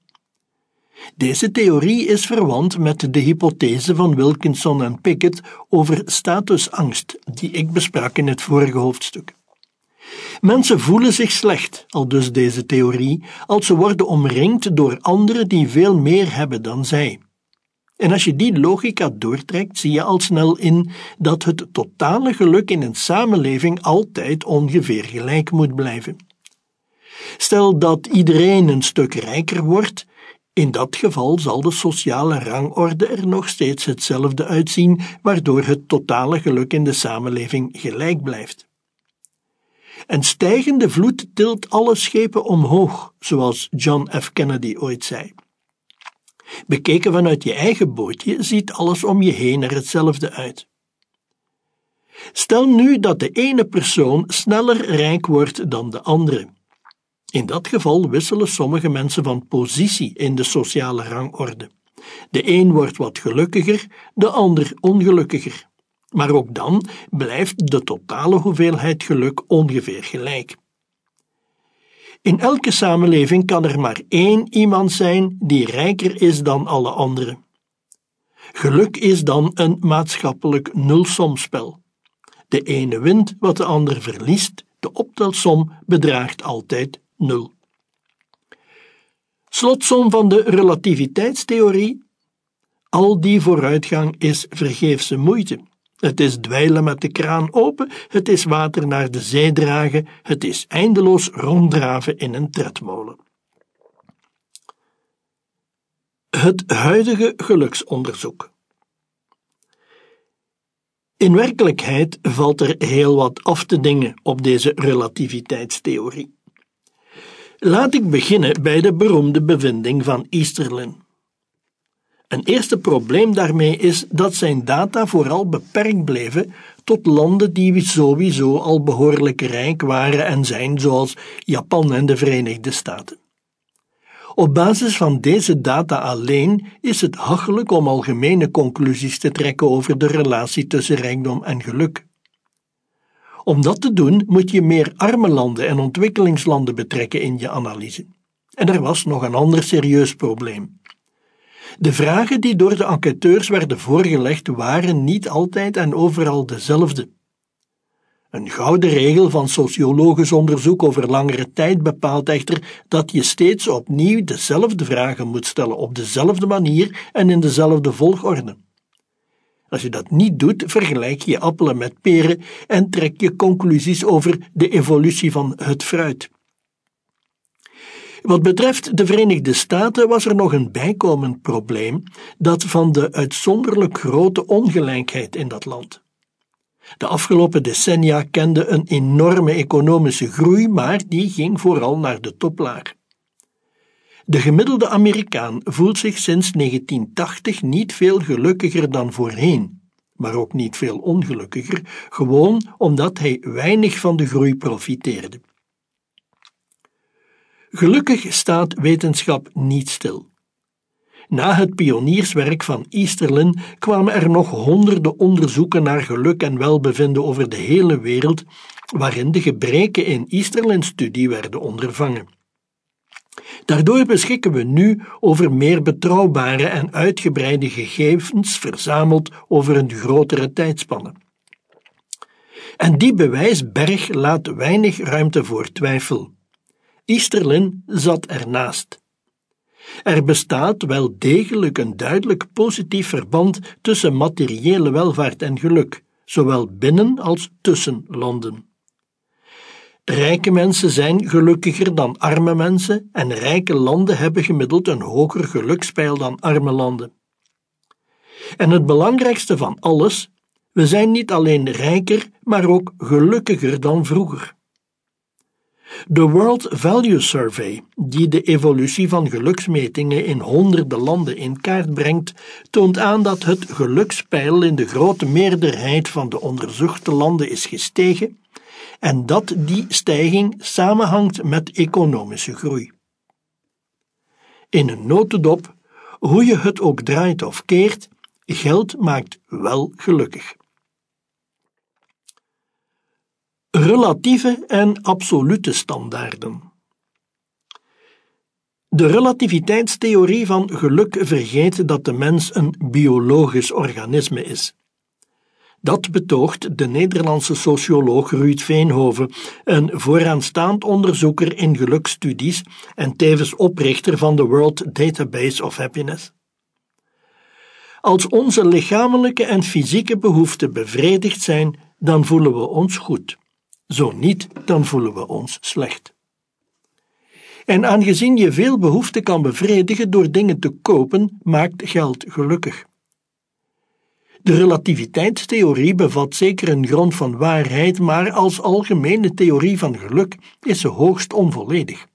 Deze theorie is verwant met de hypothese van Wilkinson en Pickett over statusangst, die ik besprak in het vorige hoofdstuk. Mensen voelen zich slecht, al dus deze theorie, als ze worden omringd door anderen die veel meer hebben dan zij. En als je die logica doortrekt, zie je al snel in dat het totale geluk in een samenleving altijd ongeveer gelijk moet blijven. Stel dat iedereen een stuk rijker wordt, in dat geval zal de sociale rangorde er nog steeds hetzelfde uitzien, waardoor het totale geluk in de samenleving gelijk blijft. Een stijgende vloed tilt alle schepen omhoog, zoals John F. Kennedy ooit zei. Bekeken vanuit je eigen bootje ziet alles om je heen er hetzelfde uit. Stel nu dat de ene persoon sneller rijk wordt dan de andere. In dat geval wisselen sommige mensen van positie in de sociale rangorde. De een wordt wat gelukkiger, de ander ongelukkiger. Maar ook dan blijft de totale hoeveelheid geluk ongeveer gelijk. In elke samenleving kan er maar één iemand zijn die rijker is dan alle anderen. Geluk is dan een maatschappelijk nulsomspel. De ene wint wat de ander verliest, de optelsom bedraagt altijd nul. Slotsom van de relativiteitstheorie: al die vooruitgang is vergeefse moeite. Het is dweilen met de kraan open, het is water naar de zee dragen, het is eindeloos ronddraven in een tredmolen. Het huidige geluksonderzoek. In werkelijkheid valt er heel wat af te dingen op deze relativiteitstheorie. Laat ik beginnen bij de beroemde bevinding van Easterlin. Een eerste probleem daarmee is dat zijn data vooral beperkt bleven tot landen die sowieso al behoorlijk rijk waren en zijn, zoals Japan en de Verenigde Staten. Op basis van deze data alleen is het hachelijk om algemene conclusies te trekken over de relatie tussen rijkdom en geluk. Om dat te doen moet je meer arme landen en ontwikkelingslanden betrekken in je analyse. En er was nog een ander serieus probleem. De vragen die door de enquêteurs werden voorgelegd waren niet altijd en overal dezelfde. Een gouden regel van sociologisch onderzoek over langere tijd bepaalt echter dat je steeds opnieuw dezelfde vragen moet stellen op dezelfde manier en in dezelfde volgorde. Als je dat niet doet, vergelijk je appelen met peren en trek je conclusies over de evolutie van het fruit. Wat betreft de Verenigde Staten was er nog een bijkomend probleem, dat van de uitzonderlijk grote ongelijkheid in dat land. De afgelopen decennia kende een enorme economische groei, maar die ging vooral naar de toplaag. De gemiddelde Amerikaan voelt zich sinds 1980 niet veel gelukkiger dan voorheen, maar ook niet veel ongelukkiger, gewoon omdat hij weinig van de groei profiteerde. Gelukkig staat wetenschap niet stil. Na het pionierswerk van Easterlin kwamen er nog honderden onderzoeken naar geluk en welbevinden over de hele wereld, waarin de gebreken in Easterlins studie werden ondervangen. Daardoor beschikken we nu over meer betrouwbare en uitgebreide gegevens verzameld over een grotere tijdspanne. En die bewijsberg laat weinig ruimte voor twijfel. Easterlin zat ernaast. Er bestaat wel degelijk een duidelijk positief verband tussen materiële welvaart en geluk, zowel binnen als tussen landen. Rijke mensen zijn gelukkiger dan arme mensen en rijke landen hebben gemiddeld een hoger gelukspeil dan arme landen. En het belangrijkste van alles, we zijn niet alleen rijker, maar ook gelukkiger dan vroeger. De World Value Survey, die de evolutie van geluksmetingen in honderden landen in kaart brengt, toont aan dat het gelukspeil in de grote meerderheid van de onderzochte landen is gestegen en dat die stijging samenhangt met economische groei. In een notendop, hoe je het ook draait of keert, geld maakt wel gelukkig. Relatieve en absolute standaarden. De relativiteitstheorie van geluk vergeet dat de mens een biologisch organisme is. Dat betoogt de Nederlandse socioloog Ruud Veenhoven, een vooraanstaand onderzoeker in gelukstudies en tevens oprichter van de World Database of Happiness. Als onze lichamelijke en fysieke behoeften bevredigd zijn, dan voelen we ons goed. Zo niet, dan voelen we ons slecht. En aangezien je veel behoeften kan bevredigen door dingen te kopen, maakt geld gelukkig. De relativiteitstheorie bevat zeker een grond van waarheid, maar als algemene theorie van geluk is ze hoogst onvolledig.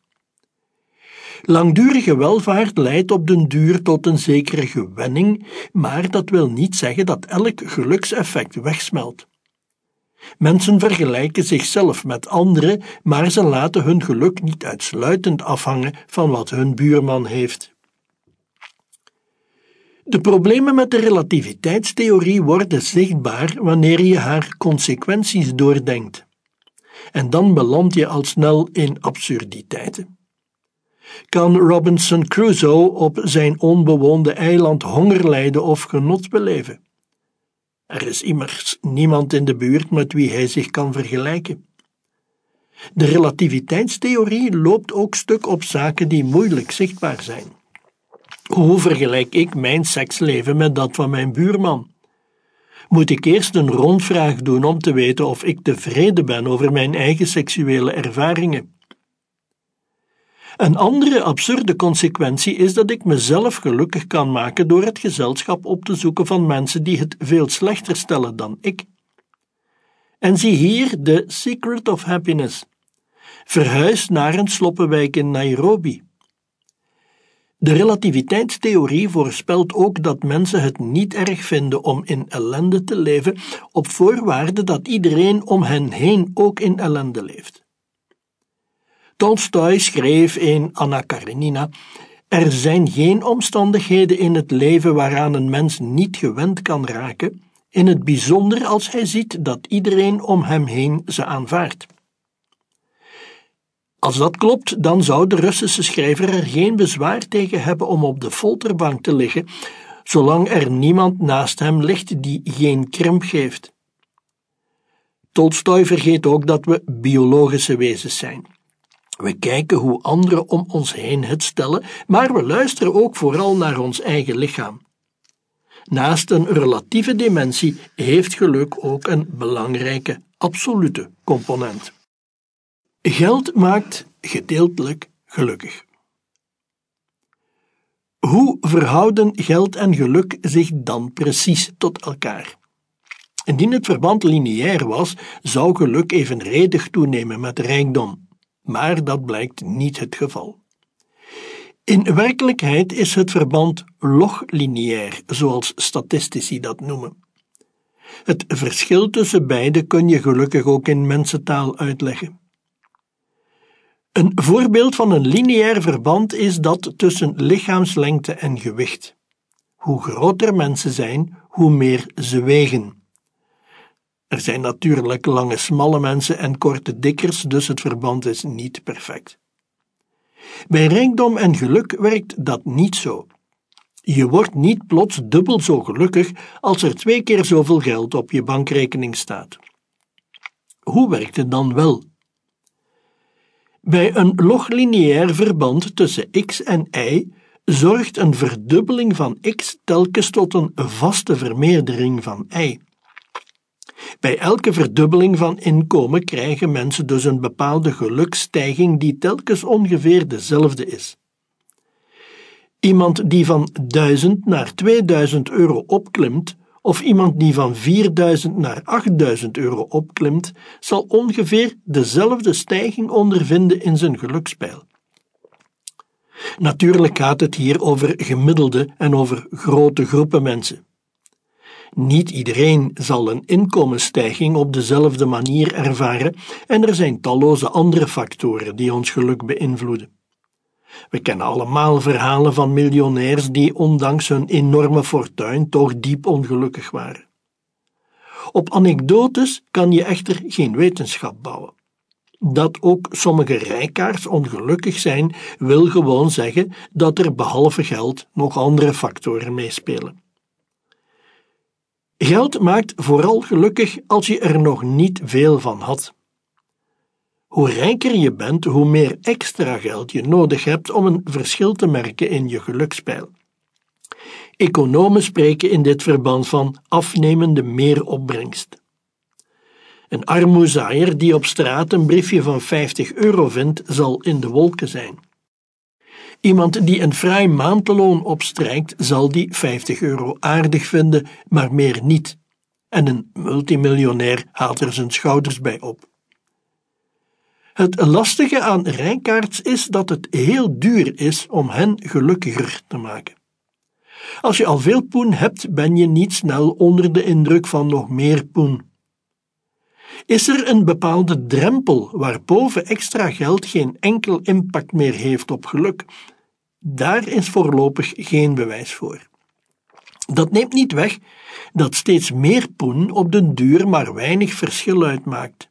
Langdurige welvaart leidt op den duur tot een zekere gewenning, maar dat wil niet zeggen dat elk gelukseffect wegsmelt. Mensen vergelijken zichzelf met anderen, maar ze laten hun geluk niet uitsluitend afhangen van wat hun buurman heeft. De problemen met de relativiteitstheorie worden zichtbaar wanneer je haar consequenties doordenkt. En dan beland je al snel in absurditeiten. Kan Robinson Crusoe op zijn onbewoonde eiland honger lijden of genot beleven? Er is immers niemand in de buurt met wie hij zich kan vergelijken. De relativiteitstheorie loopt ook stuk op zaken die moeilijk zichtbaar zijn. Hoe vergelijk ik mijn seksleven met dat van mijn buurman? Moet ik eerst een rondvraag doen om te weten of ik tevreden ben over mijn eigen seksuele ervaringen? Een andere absurde consequentie is dat ik mezelf gelukkig kan maken door het gezelschap op te zoeken van mensen die het veel slechter stellen dan ik. En zie hier de Secret of Happiness. Verhuis naar een sloppenwijk in Nairobi. De relativiteitstheorie voorspelt ook dat mensen het niet erg vinden om in ellende te leven, op voorwaarde dat iedereen om hen heen ook in ellende leeft. Tolstoy schreef in Anna Karenina: Er zijn geen omstandigheden in het leven waaraan een mens niet gewend kan raken, in het bijzonder als hij ziet dat iedereen om hem heen ze aanvaardt. Als dat klopt, dan zou de Russische schrijver er geen bezwaar tegen hebben om op de folterbank te liggen, zolang er niemand naast hem ligt die geen krimp geeft. Tolstoy vergeet ook dat we biologische wezens zijn. We kijken hoe anderen om ons heen het stellen, maar we luisteren ook vooral naar ons eigen lichaam. Naast een relatieve dimensie heeft geluk ook een belangrijke absolute component. Geld maakt gedeeltelijk gelukkig. Hoe verhouden geld en geluk zich dan precies tot elkaar? Indien het verband lineair was, zou geluk evenredig toenemen met rijkdom maar dat blijkt niet het geval. In werkelijkheid is het verband loglineair, zoals statistici dat noemen. Het verschil tussen beide kun je gelukkig ook in mensentaal uitleggen. Een voorbeeld van een lineair verband is dat tussen lichaamslengte en gewicht. Hoe groter mensen zijn, hoe meer ze wegen. Er zijn natuurlijk lange smalle mensen en korte dikkers, dus het verband is niet perfect. Bij rijkdom en geluk werkt dat niet zo. Je wordt niet plots dubbel zo gelukkig als er twee keer zoveel geld op je bankrekening staat. Hoe werkt het dan wel? Bij een loglineair verband tussen x en y zorgt een verdubbeling van x telkens tot een vaste vermeerdering van y. Bij elke verdubbeling van inkomen krijgen mensen dus een bepaalde geluksstijging die telkens ongeveer dezelfde is. Iemand die van 1000 naar 2000 euro opklimt, of iemand die van 4000 naar 8000 euro opklimt, zal ongeveer dezelfde stijging ondervinden in zijn gelukspeil. Natuurlijk gaat het hier over gemiddelde en over grote groepen mensen. Niet iedereen zal een inkomensstijging op dezelfde manier ervaren en er zijn talloze andere factoren die ons geluk beïnvloeden. We kennen allemaal verhalen van miljonairs die ondanks hun enorme fortuin toch diep ongelukkig waren. Op anekdotes kan je echter geen wetenschap bouwen. Dat ook sommige rijkaars ongelukkig zijn, wil gewoon zeggen dat er behalve geld nog andere factoren meespelen. Geld maakt vooral gelukkig als je er nog niet veel van had. Hoe rijker je bent, hoe meer extra geld je nodig hebt om een verschil te merken in je gelukspeil. Economen spreken in dit verband van afnemende meeropbrengst. Een armoezaaier die op straat een briefje van 50 euro vindt, zal in de wolken zijn. Iemand die een fraai maandloon opstrijkt, zal die 50 euro aardig vinden, maar meer niet. En een multimiljonair haalt er zijn schouders bij op. Het lastige aan rijkaards is dat het heel duur is om hen gelukkiger te maken. Als je al veel poen hebt, ben je niet snel onder de indruk van nog meer poen. Is er een bepaalde drempel waarboven extra geld geen enkel impact meer heeft op geluk? Daar is voorlopig geen bewijs voor. Dat neemt niet weg dat steeds meer poen op den duur maar weinig verschil uitmaakt.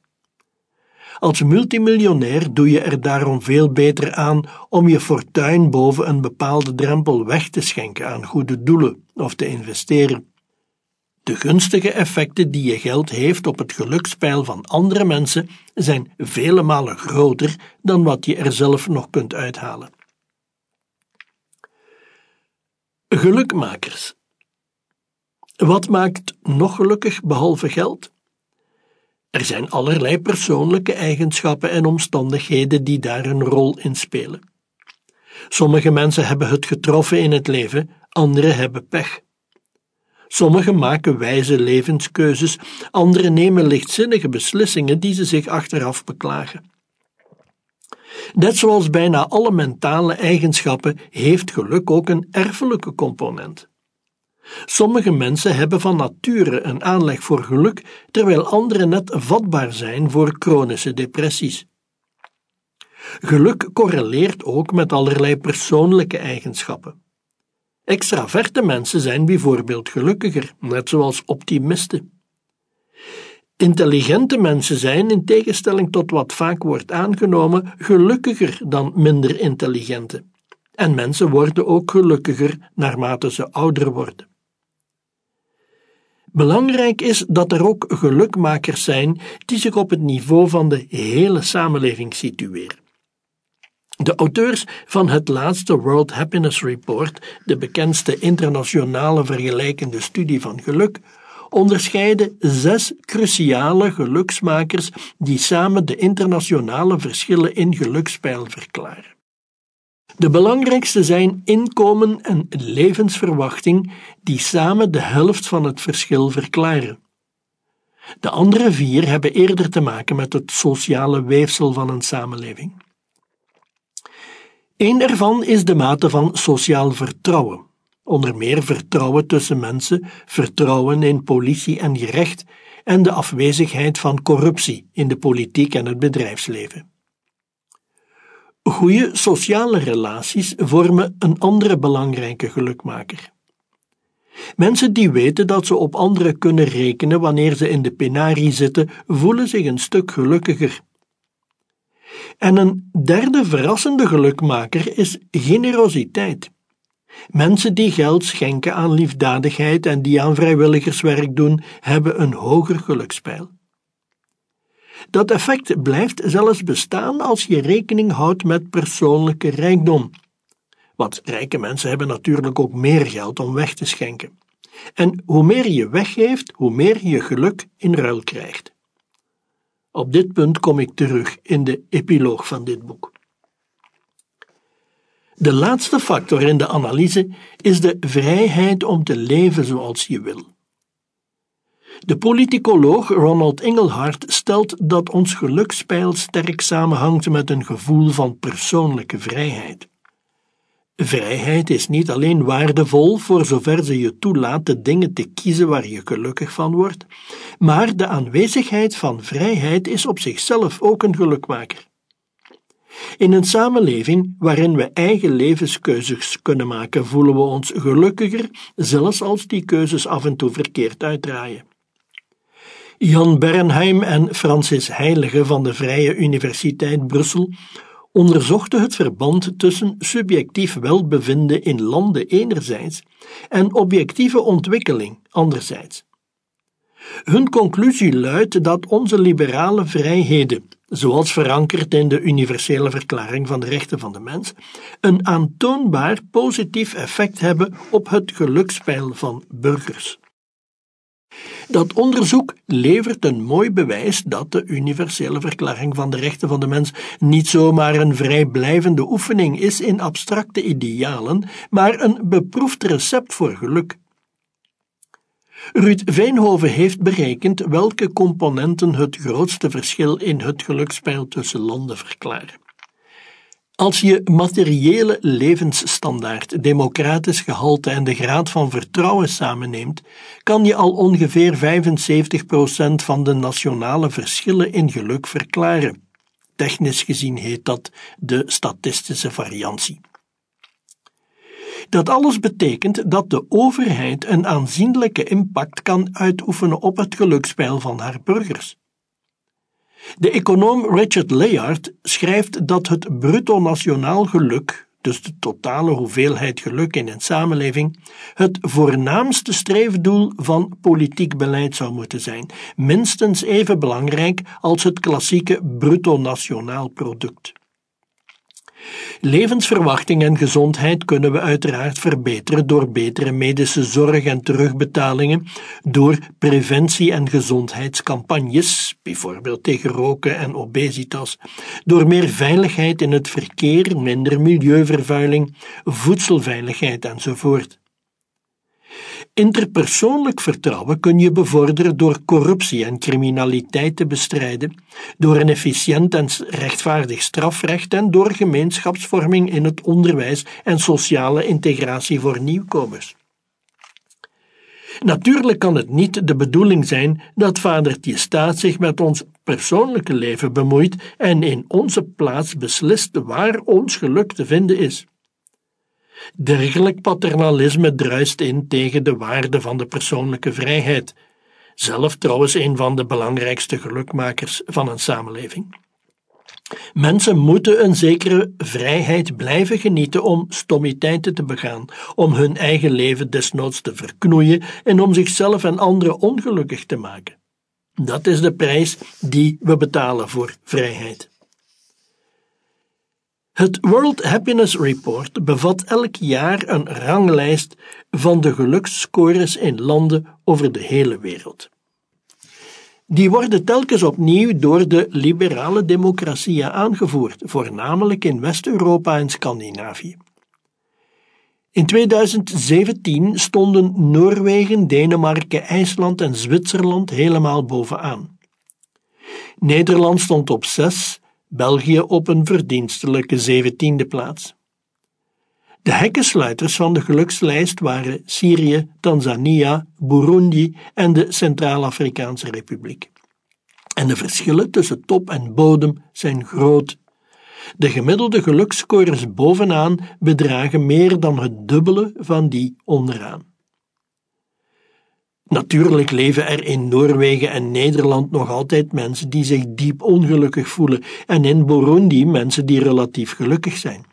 Als multimiljonair doe je er daarom veel beter aan om je fortuin boven een bepaalde drempel weg te schenken aan goede doelen of te investeren. De gunstige effecten die je geld heeft op het gelukspeil van andere mensen zijn vele malen groter dan wat je er zelf nog kunt uithalen. Gelukmakers. Wat maakt nog gelukkig behalve geld? Er zijn allerlei persoonlijke eigenschappen en omstandigheden die daar een rol in spelen. Sommige mensen hebben het getroffen in het leven, anderen hebben pech. Sommigen maken wijze levenskeuzes, anderen nemen lichtzinnige beslissingen die ze zich achteraf beklagen. Net zoals bijna alle mentale eigenschappen heeft geluk ook een erfelijke component. Sommige mensen hebben van nature een aanleg voor geluk, terwijl anderen net vatbaar zijn voor chronische depressies. Geluk correleert ook met allerlei persoonlijke eigenschappen. Extraverte mensen zijn bijvoorbeeld gelukkiger, net zoals optimisten. Intelligente mensen zijn, in tegenstelling tot wat vaak wordt aangenomen, gelukkiger dan minder intelligente. En mensen worden ook gelukkiger naarmate ze ouder worden. Belangrijk is dat er ook gelukmakers zijn die zich op het niveau van de hele samenleving situeren. De auteurs van het laatste World Happiness Report, de bekendste internationale vergelijkende studie van geluk, onderscheiden zes cruciale geluksmakers die samen de internationale verschillen in gelukspeil verklaren. De belangrijkste zijn inkomen en levensverwachting, die samen de helft van het verschil verklaren. De andere vier hebben eerder te maken met het sociale weefsel van een samenleving. Een ervan is de mate van sociaal vertrouwen, onder meer vertrouwen tussen mensen, vertrouwen in politie en gerecht en de afwezigheid van corruptie in de politiek en het bedrijfsleven. Goede sociale relaties vormen een andere belangrijke gelukmaker. Mensen die weten dat ze op anderen kunnen rekenen wanneer ze in de penarie zitten, voelen zich een stuk gelukkiger. En een derde verrassende gelukmaker is generositeit. Mensen die geld schenken aan liefdadigheid en die aan vrijwilligerswerk doen, hebben een hoger gelukspeil. Dat effect blijft zelfs bestaan als je rekening houdt met persoonlijke rijkdom. Want rijke mensen hebben natuurlijk ook meer geld om weg te schenken. En hoe meer je weggeeft, hoe meer je geluk in ruil krijgt. Op dit punt kom ik terug in de epiloog van dit boek. De laatste factor in de analyse is de vrijheid om te leven zoals je wil. De politicoloog Ronald Engelhart stelt dat ons gelukspeil sterk samenhangt met een gevoel van persoonlijke vrijheid. Vrijheid is niet alleen waardevol voor zover ze je toelaat de dingen te kiezen waar je gelukkig van wordt, maar de aanwezigheid van vrijheid is op zichzelf ook een gelukmaker. In een samenleving waarin we eigen levenskeuzes kunnen maken, voelen we ons gelukkiger, zelfs als die keuzes af en toe verkeerd uitdraaien. Jan Bernheim en Francis Heilige van de Vrije Universiteit Brussel onderzochten het verband tussen subjectief welbevinden in landen enerzijds en objectieve ontwikkeling anderzijds. Hun conclusie luidt dat onze liberale vrijheden, zoals verankerd in de Universele Verklaring van de Rechten van de Mens, een aantoonbaar positief effect hebben op het gelukspeil van burgers. Dat onderzoek levert een mooi bewijs dat de Universele Verklaring van de Rechten van de Mens niet zomaar een vrijblijvende oefening is in abstracte idealen, maar een beproefd recept voor geluk. Ruud Veenhoven heeft berekend welke componenten het grootste verschil in het gelukspeil tussen landen verklaren. Als je materiële levensstandaard, democratisch gehalte en de graad van vertrouwen samenneemt, kan je al ongeveer 75% van de nationale verschillen in geluk verklaren. Technisch gezien heet dat de statistische variantie. Dat alles betekent dat de overheid een aanzienlijke impact kan uitoefenen op het gelukspeil van haar burgers. De econoom Richard Layard schrijft dat het bruto nationaal geluk, dus de totale hoeveelheid geluk in een samenleving, het voornaamste streefdoel van politiek beleid zou moeten zijn, minstens even belangrijk als het klassieke bruto nationaal product. Levensverwachting en gezondheid kunnen we uiteraard verbeteren door betere medische zorg en terugbetalingen, door preventie- en gezondheidscampagnes, bijvoorbeeld tegen roken en obesitas, door meer veiligheid in het verkeer, minder milieuvervuiling, voedselveiligheid enzovoort. Interpersoonlijk vertrouwen kun je bevorderen door corruptie en criminaliteit te bestrijden, door een efficiënt en rechtvaardig strafrecht en door gemeenschapsvorming in het onderwijs en sociale integratie voor nieuwkomers. Natuurlijk kan het niet de bedoeling zijn dat vadertje staat zich met ons persoonlijke leven bemoeit en in onze plaats beslist waar ons geluk te vinden is. Dergelijk paternalisme druist in tegen de waarde van de persoonlijke vrijheid, zelf trouwens een van de belangrijkste gelukmakers van een samenleving. Mensen moeten een zekere vrijheid blijven genieten om stommiteiten te begaan, om hun eigen leven desnoods te verknoeien en om zichzelf en anderen ongelukkig te maken. Dat is de prijs die we betalen voor vrijheid. Het World Happiness Report bevat elk jaar een ranglijst van de geluksscores in landen over de hele wereld. Die worden telkens opnieuw door de liberale democratieën aangevoerd, voornamelijk in West-Europa en Scandinavië. In 2017 stonden Noorwegen, Denemarken, IJsland en Zwitserland helemaal bovenaan. Nederland stond op 6 België op een verdienstelijke zeventiende plaats. De hekkensluiters van de gelukslijst waren Syrië, Tanzania, Burundi en de Centraal-Afrikaanse Republiek. En de verschillen tussen top en bodem zijn groot. De gemiddelde geluksscores bovenaan bedragen meer dan het dubbele van die onderaan. Natuurlijk leven er in Noorwegen en Nederland nog altijd mensen die zich diep ongelukkig voelen en in Burundi mensen die relatief gelukkig zijn.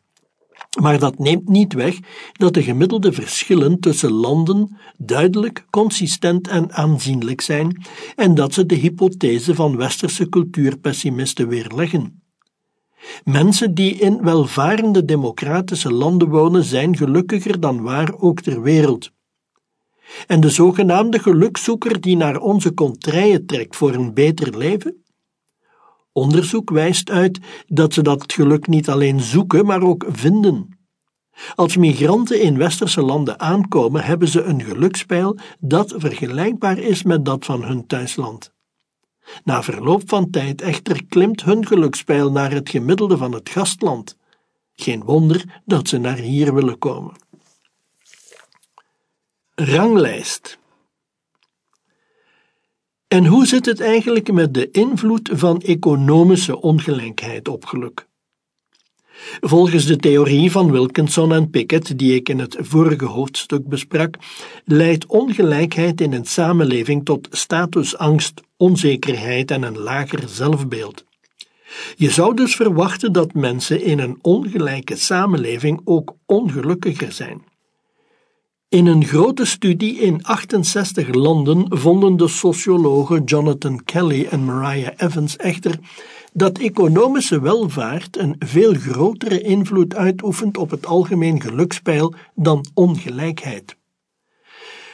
Maar dat neemt niet weg dat de gemiddelde verschillen tussen landen duidelijk, consistent en aanzienlijk zijn en dat ze de hypothese van westerse cultuurpessimisten weerleggen. Mensen die in welvarende democratische landen wonen zijn gelukkiger dan waar ook ter wereld. En de zogenaamde gelukzoeker die naar onze contraien trekt voor een beter leven? Onderzoek wijst uit dat ze dat geluk niet alleen zoeken, maar ook vinden. Als migranten in westerse landen aankomen, hebben ze een gelukspeil dat vergelijkbaar is met dat van hun thuisland. Na verloop van tijd echter klimt hun gelukspeil naar het gemiddelde van het gastland. Geen wonder dat ze naar hier willen komen. Ranglijst. En hoe zit het eigenlijk met de invloed van economische ongelijkheid op geluk? Volgens de theorie van Wilkinson en Pickett, die ik in het vorige hoofdstuk besprak, leidt ongelijkheid in een samenleving tot statusangst, onzekerheid en een lager zelfbeeld. Je zou dus verwachten dat mensen in een ongelijke samenleving ook ongelukkiger zijn. In een grote studie in 68 landen vonden de sociologen Jonathan Kelly en Mariah Evans echter dat economische welvaart een veel grotere invloed uitoefent op het algemeen gelukspeil dan ongelijkheid.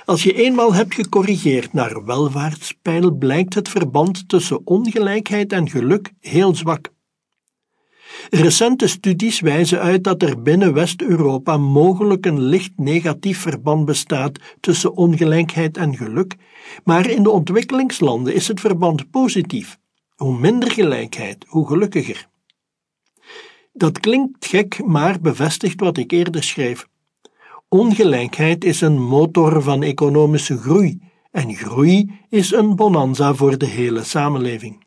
Als je eenmaal hebt gecorrigeerd naar welvaartspeil, blijkt het verband tussen ongelijkheid en geluk heel zwak. Recente studies wijzen uit dat er binnen West-Europa mogelijk een licht negatief verband bestaat tussen ongelijkheid en geluk, maar in de ontwikkelingslanden is het verband positief. Hoe minder gelijkheid, hoe gelukkiger. Dat klinkt gek, maar bevestigt wat ik eerder schreef. Ongelijkheid is een motor van economische groei, en groei is een bonanza voor de hele samenleving.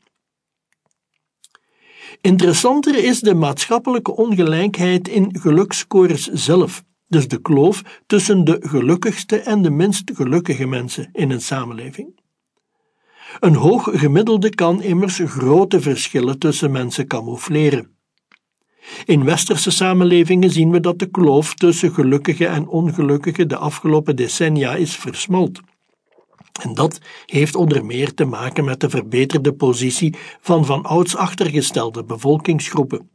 Interessanter is de maatschappelijke ongelijkheid in geluksscores zelf, dus de kloof tussen de gelukkigste en de minst gelukkige mensen in een samenleving. Een hoog gemiddelde kan immers grote verschillen tussen mensen camoufleren. In westerse samenlevingen zien we dat de kloof tussen gelukkige en ongelukkige de afgelopen decennia is versmalt. En dat heeft onder meer te maken met de verbeterde positie van van ouds achtergestelde bevolkingsgroepen.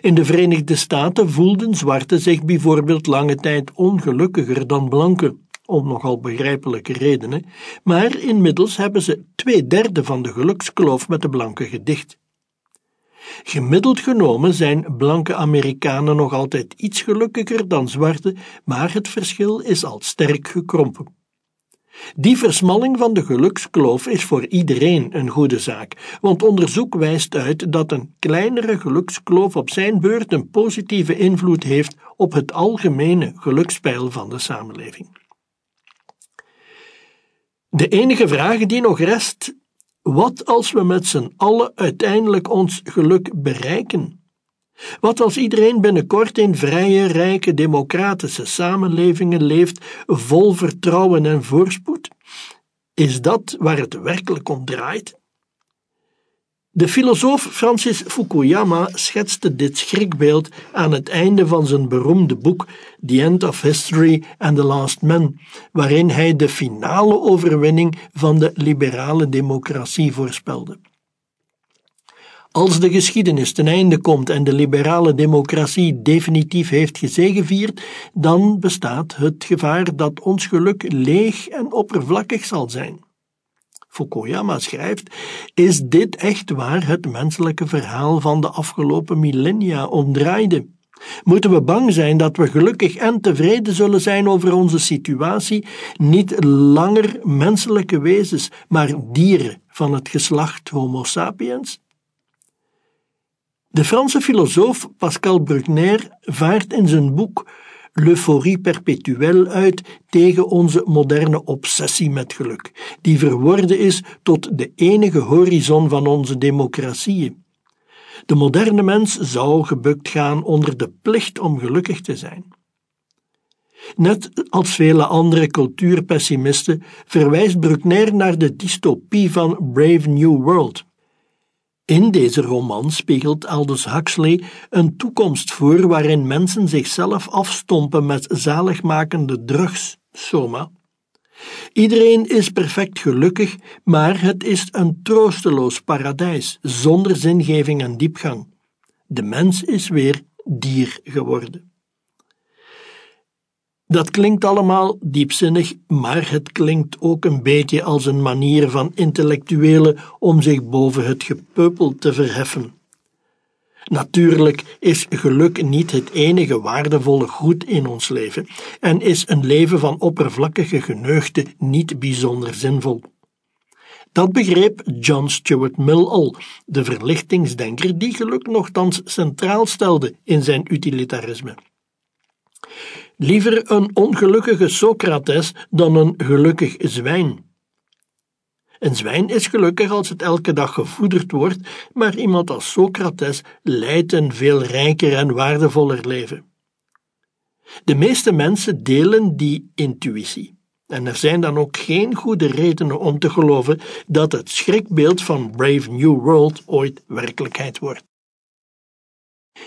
In de Verenigde Staten voelden zwarten zich bijvoorbeeld lange tijd ongelukkiger dan blanken, om nogal begrijpelijke redenen, maar inmiddels hebben ze twee derde van de gelukskloof met de blanken gedicht. Gemiddeld genomen zijn blanke Amerikanen nog altijd iets gelukkiger dan zwarte, maar het verschil is al sterk gekrompen. Die versmalling van de gelukskloof is voor iedereen een goede zaak, want onderzoek wijst uit dat een kleinere gelukskloof op zijn beurt een positieve invloed heeft op het algemene gelukspeil van de samenleving. De enige vraag die nog rest: wat als we met z'n allen uiteindelijk ons geluk bereiken? Wat als iedereen binnenkort in vrije, rijke, democratische samenlevingen leeft, vol vertrouwen en voorspoed? Is dat waar het werkelijk om draait? De filosoof Francis Fukuyama schetste dit schrikbeeld aan het einde van zijn beroemde boek The End of History and the Last Man, waarin hij de finale overwinning van de liberale democratie voorspelde. Als de geschiedenis ten einde komt en de liberale democratie definitief heeft gezegevierd, dan bestaat het gevaar dat ons geluk leeg en oppervlakkig zal zijn. Fukuyama schrijft: Is dit echt waar het menselijke verhaal van de afgelopen millennia omdraaide? Moeten we bang zijn dat we gelukkig en tevreden zullen zijn over onze situatie, niet langer menselijke wezens, maar dieren van het geslacht Homo sapiens? De Franse filosoof Pascal Bruckner vaart in zijn boek L'euphorie perpetuelle uit tegen onze moderne obsessie met geluk, die verworden is tot de enige horizon van onze democratieën. De moderne mens zou gebukt gaan onder de plicht om gelukkig te zijn. Net als vele andere cultuurpessimisten verwijst Bruckner naar de dystopie van Brave New World in deze roman spiegelt Aldous Huxley een toekomst voor waarin mensen zichzelf afstompen met zaligmakende drugs, soma. Iedereen is perfect gelukkig, maar het is een troosteloos paradijs, zonder zingeving en diepgang. De mens is weer dier geworden. Dat klinkt allemaal diepzinnig, maar het klinkt ook een beetje als een manier van intellectuelen om zich boven het gepeupel te verheffen. Natuurlijk is geluk niet het enige waardevolle goed in ons leven en is een leven van oppervlakkige geneugde niet bijzonder zinvol. Dat begreep John Stuart Mill al, de verlichtingsdenker die geluk nogthans centraal stelde in zijn utilitarisme. Liever een ongelukkige Socrates dan een gelukkig zwijn. Een zwijn is gelukkig als het elke dag gevoederd wordt, maar iemand als Socrates leidt een veel rijker en waardevoller leven. De meeste mensen delen die intuïtie. En er zijn dan ook geen goede redenen om te geloven dat het schrikbeeld van Brave New World ooit werkelijkheid wordt.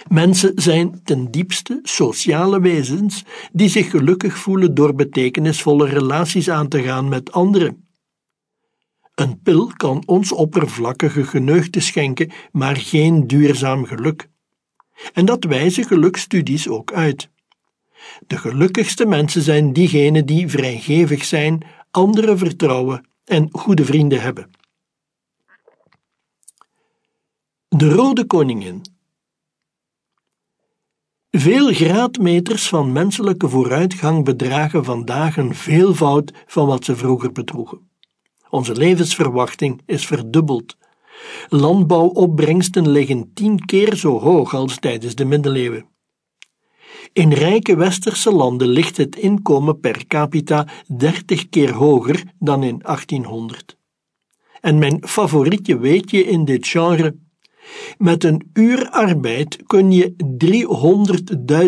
Mensen zijn ten diepste sociale wezens die zich gelukkig voelen door betekenisvolle relaties aan te gaan met anderen. Een pil kan ons oppervlakkige geneugte schenken, maar geen duurzaam geluk. En dat wijzen gelukstudies ook uit. De gelukkigste mensen zijn diegenen die vrijgevig zijn, anderen vertrouwen en goede vrienden hebben. De Rode Koningin Veel graadmeters van menselijke vooruitgang bedragen vandaag een veelvoud van wat ze vroeger bedroegen. Onze levensverwachting is verdubbeld. Landbouwopbrengsten liggen tien keer zo hoog als tijdens de middeleeuwen. In rijke westerse landen ligt het inkomen per capita 30 keer hoger dan in 1800. En mijn favorietje weetje in dit genre. Met een uur arbeid kun je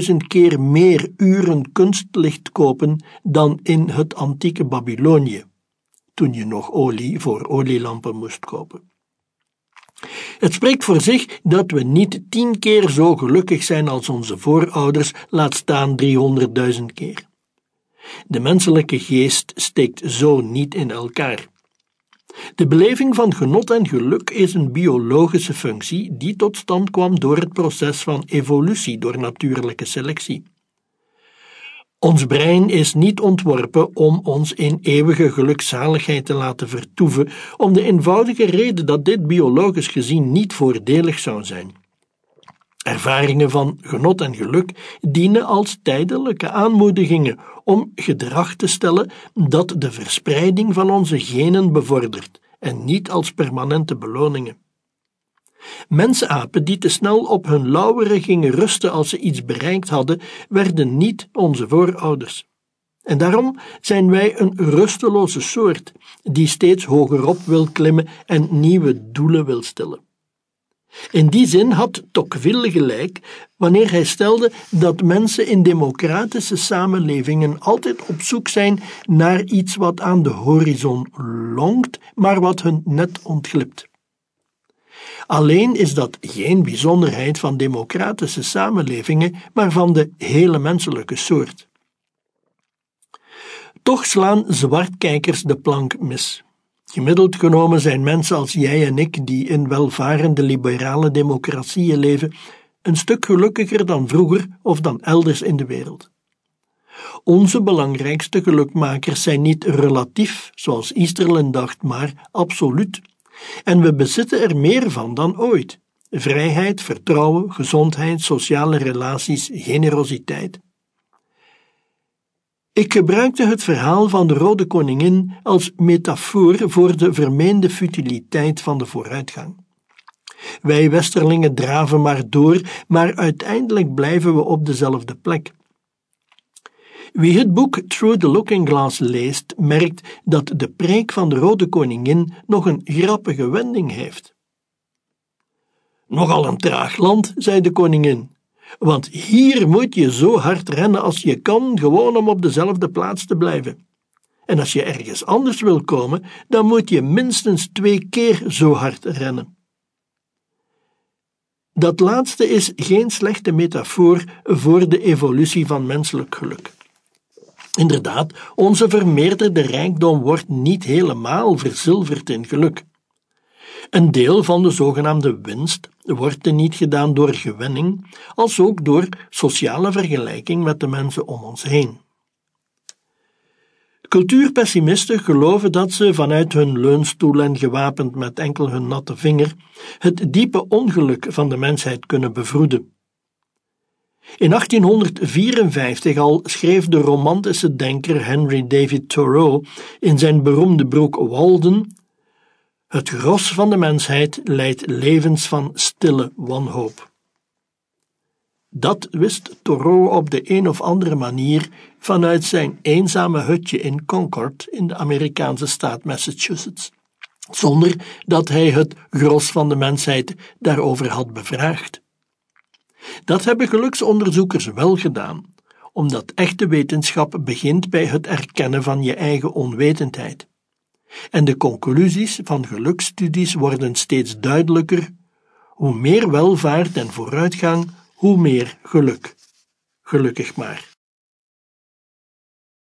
300.000 keer meer uren kunstlicht kopen dan in het antieke Babylonië, toen je nog olie voor olielampen moest kopen. Het spreekt voor zich dat we niet tien keer zo gelukkig zijn als onze voorouders, laat staan 300.000 keer. De menselijke geest steekt zo niet in elkaar. De beleving van genot en geluk is een biologische functie die tot stand kwam door het proces van evolutie door natuurlijke selectie. Ons brein is niet ontworpen om ons in eeuwige gelukzaligheid te laten vertoeven, om de eenvoudige reden dat dit biologisch gezien niet voordelig zou zijn. Ervaringen van genot en geluk dienen als tijdelijke aanmoedigingen om gedrag te stellen dat de verspreiding van onze genen bevordert en niet als permanente beloningen. Mensapen die te snel op hun lauweren gingen rusten als ze iets bereikt hadden, werden niet onze voorouders. En daarom zijn wij een rusteloze soort, die steeds hogerop wil klimmen en nieuwe doelen wil stellen. In die zin had Tocqueville gelijk wanneer hij stelde dat mensen in democratische samenlevingen altijd op zoek zijn naar iets wat aan de horizon longt, maar wat hun net ontglipt. Alleen is dat geen bijzonderheid van democratische samenlevingen, maar van de hele menselijke soort. Toch slaan zwartkijkers de plank mis. Gemiddeld genomen zijn mensen als jij en ik, die in welvarende liberale democratieën leven, een stuk gelukkiger dan vroeger of dan elders in de wereld. Onze belangrijkste gelukmakers zijn niet relatief, zoals Easterlin dacht, maar absoluut. En we bezitten er meer van dan ooit: vrijheid, vertrouwen, gezondheid, sociale relaties, generositeit. Ik gebruikte het verhaal van de Rode Koningin als metafoor voor de vermeende futiliteit van de vooruitgang. Wij Westerlingen draven maar door, maar uiteindelijk blijven we op dezelfde plek. Wie het boek Through the Looking Glass leest, merkt dat de preek van de Rode Koningin nog een grappige wending heeft. Nogal een traag land, zei de koningin, want hier moet je zo hard rennen als je kan, gewoon om op dezelfde plaats te blijven. En als je ergens anders wil komen, dan moet je minstens twee keer zo hard rennen. Dat laatste is geen slechte metafoor voor de evolutie van menselijk geluk. Inderdaad, onze vermeerderde rijkdom wordt niet helemaal verzilverd in geluk. Een deel van de zogenaamde winst wordt niet gedaan door gewenning, als ook door sociale vergelijking met de mensen om ons heen. Cultuurpessimisten geloven dat ze vanuit hun leunstoel en gewapend met enkel hun natte vinger het diepe ongeluk van de mensheid kunnen bevroeden. In 1854 al schreef de romantische denker Henry David Thoreau in zijn beroemde boek Walden: Het gros van de mensheid leidt levens van stille wanhoop. Dat wist Thoreau op de een of andere manier vanuit zijn eenzame hutje in Concord in de Amerikaanse staat Massachusetts, zonder dat hij het gros van de mensheid daarover had bevraagd. Dat hebben geluksonderzoekers wel gedaan, omdat echte wetenschap begint bij het erkennen van je eigen onwetendheid. En de conclusies van geluksstudies worden steeds duidelijker: hoe meer welvaart en vooruitgang, hoe meer geluk. Gelukkig maar.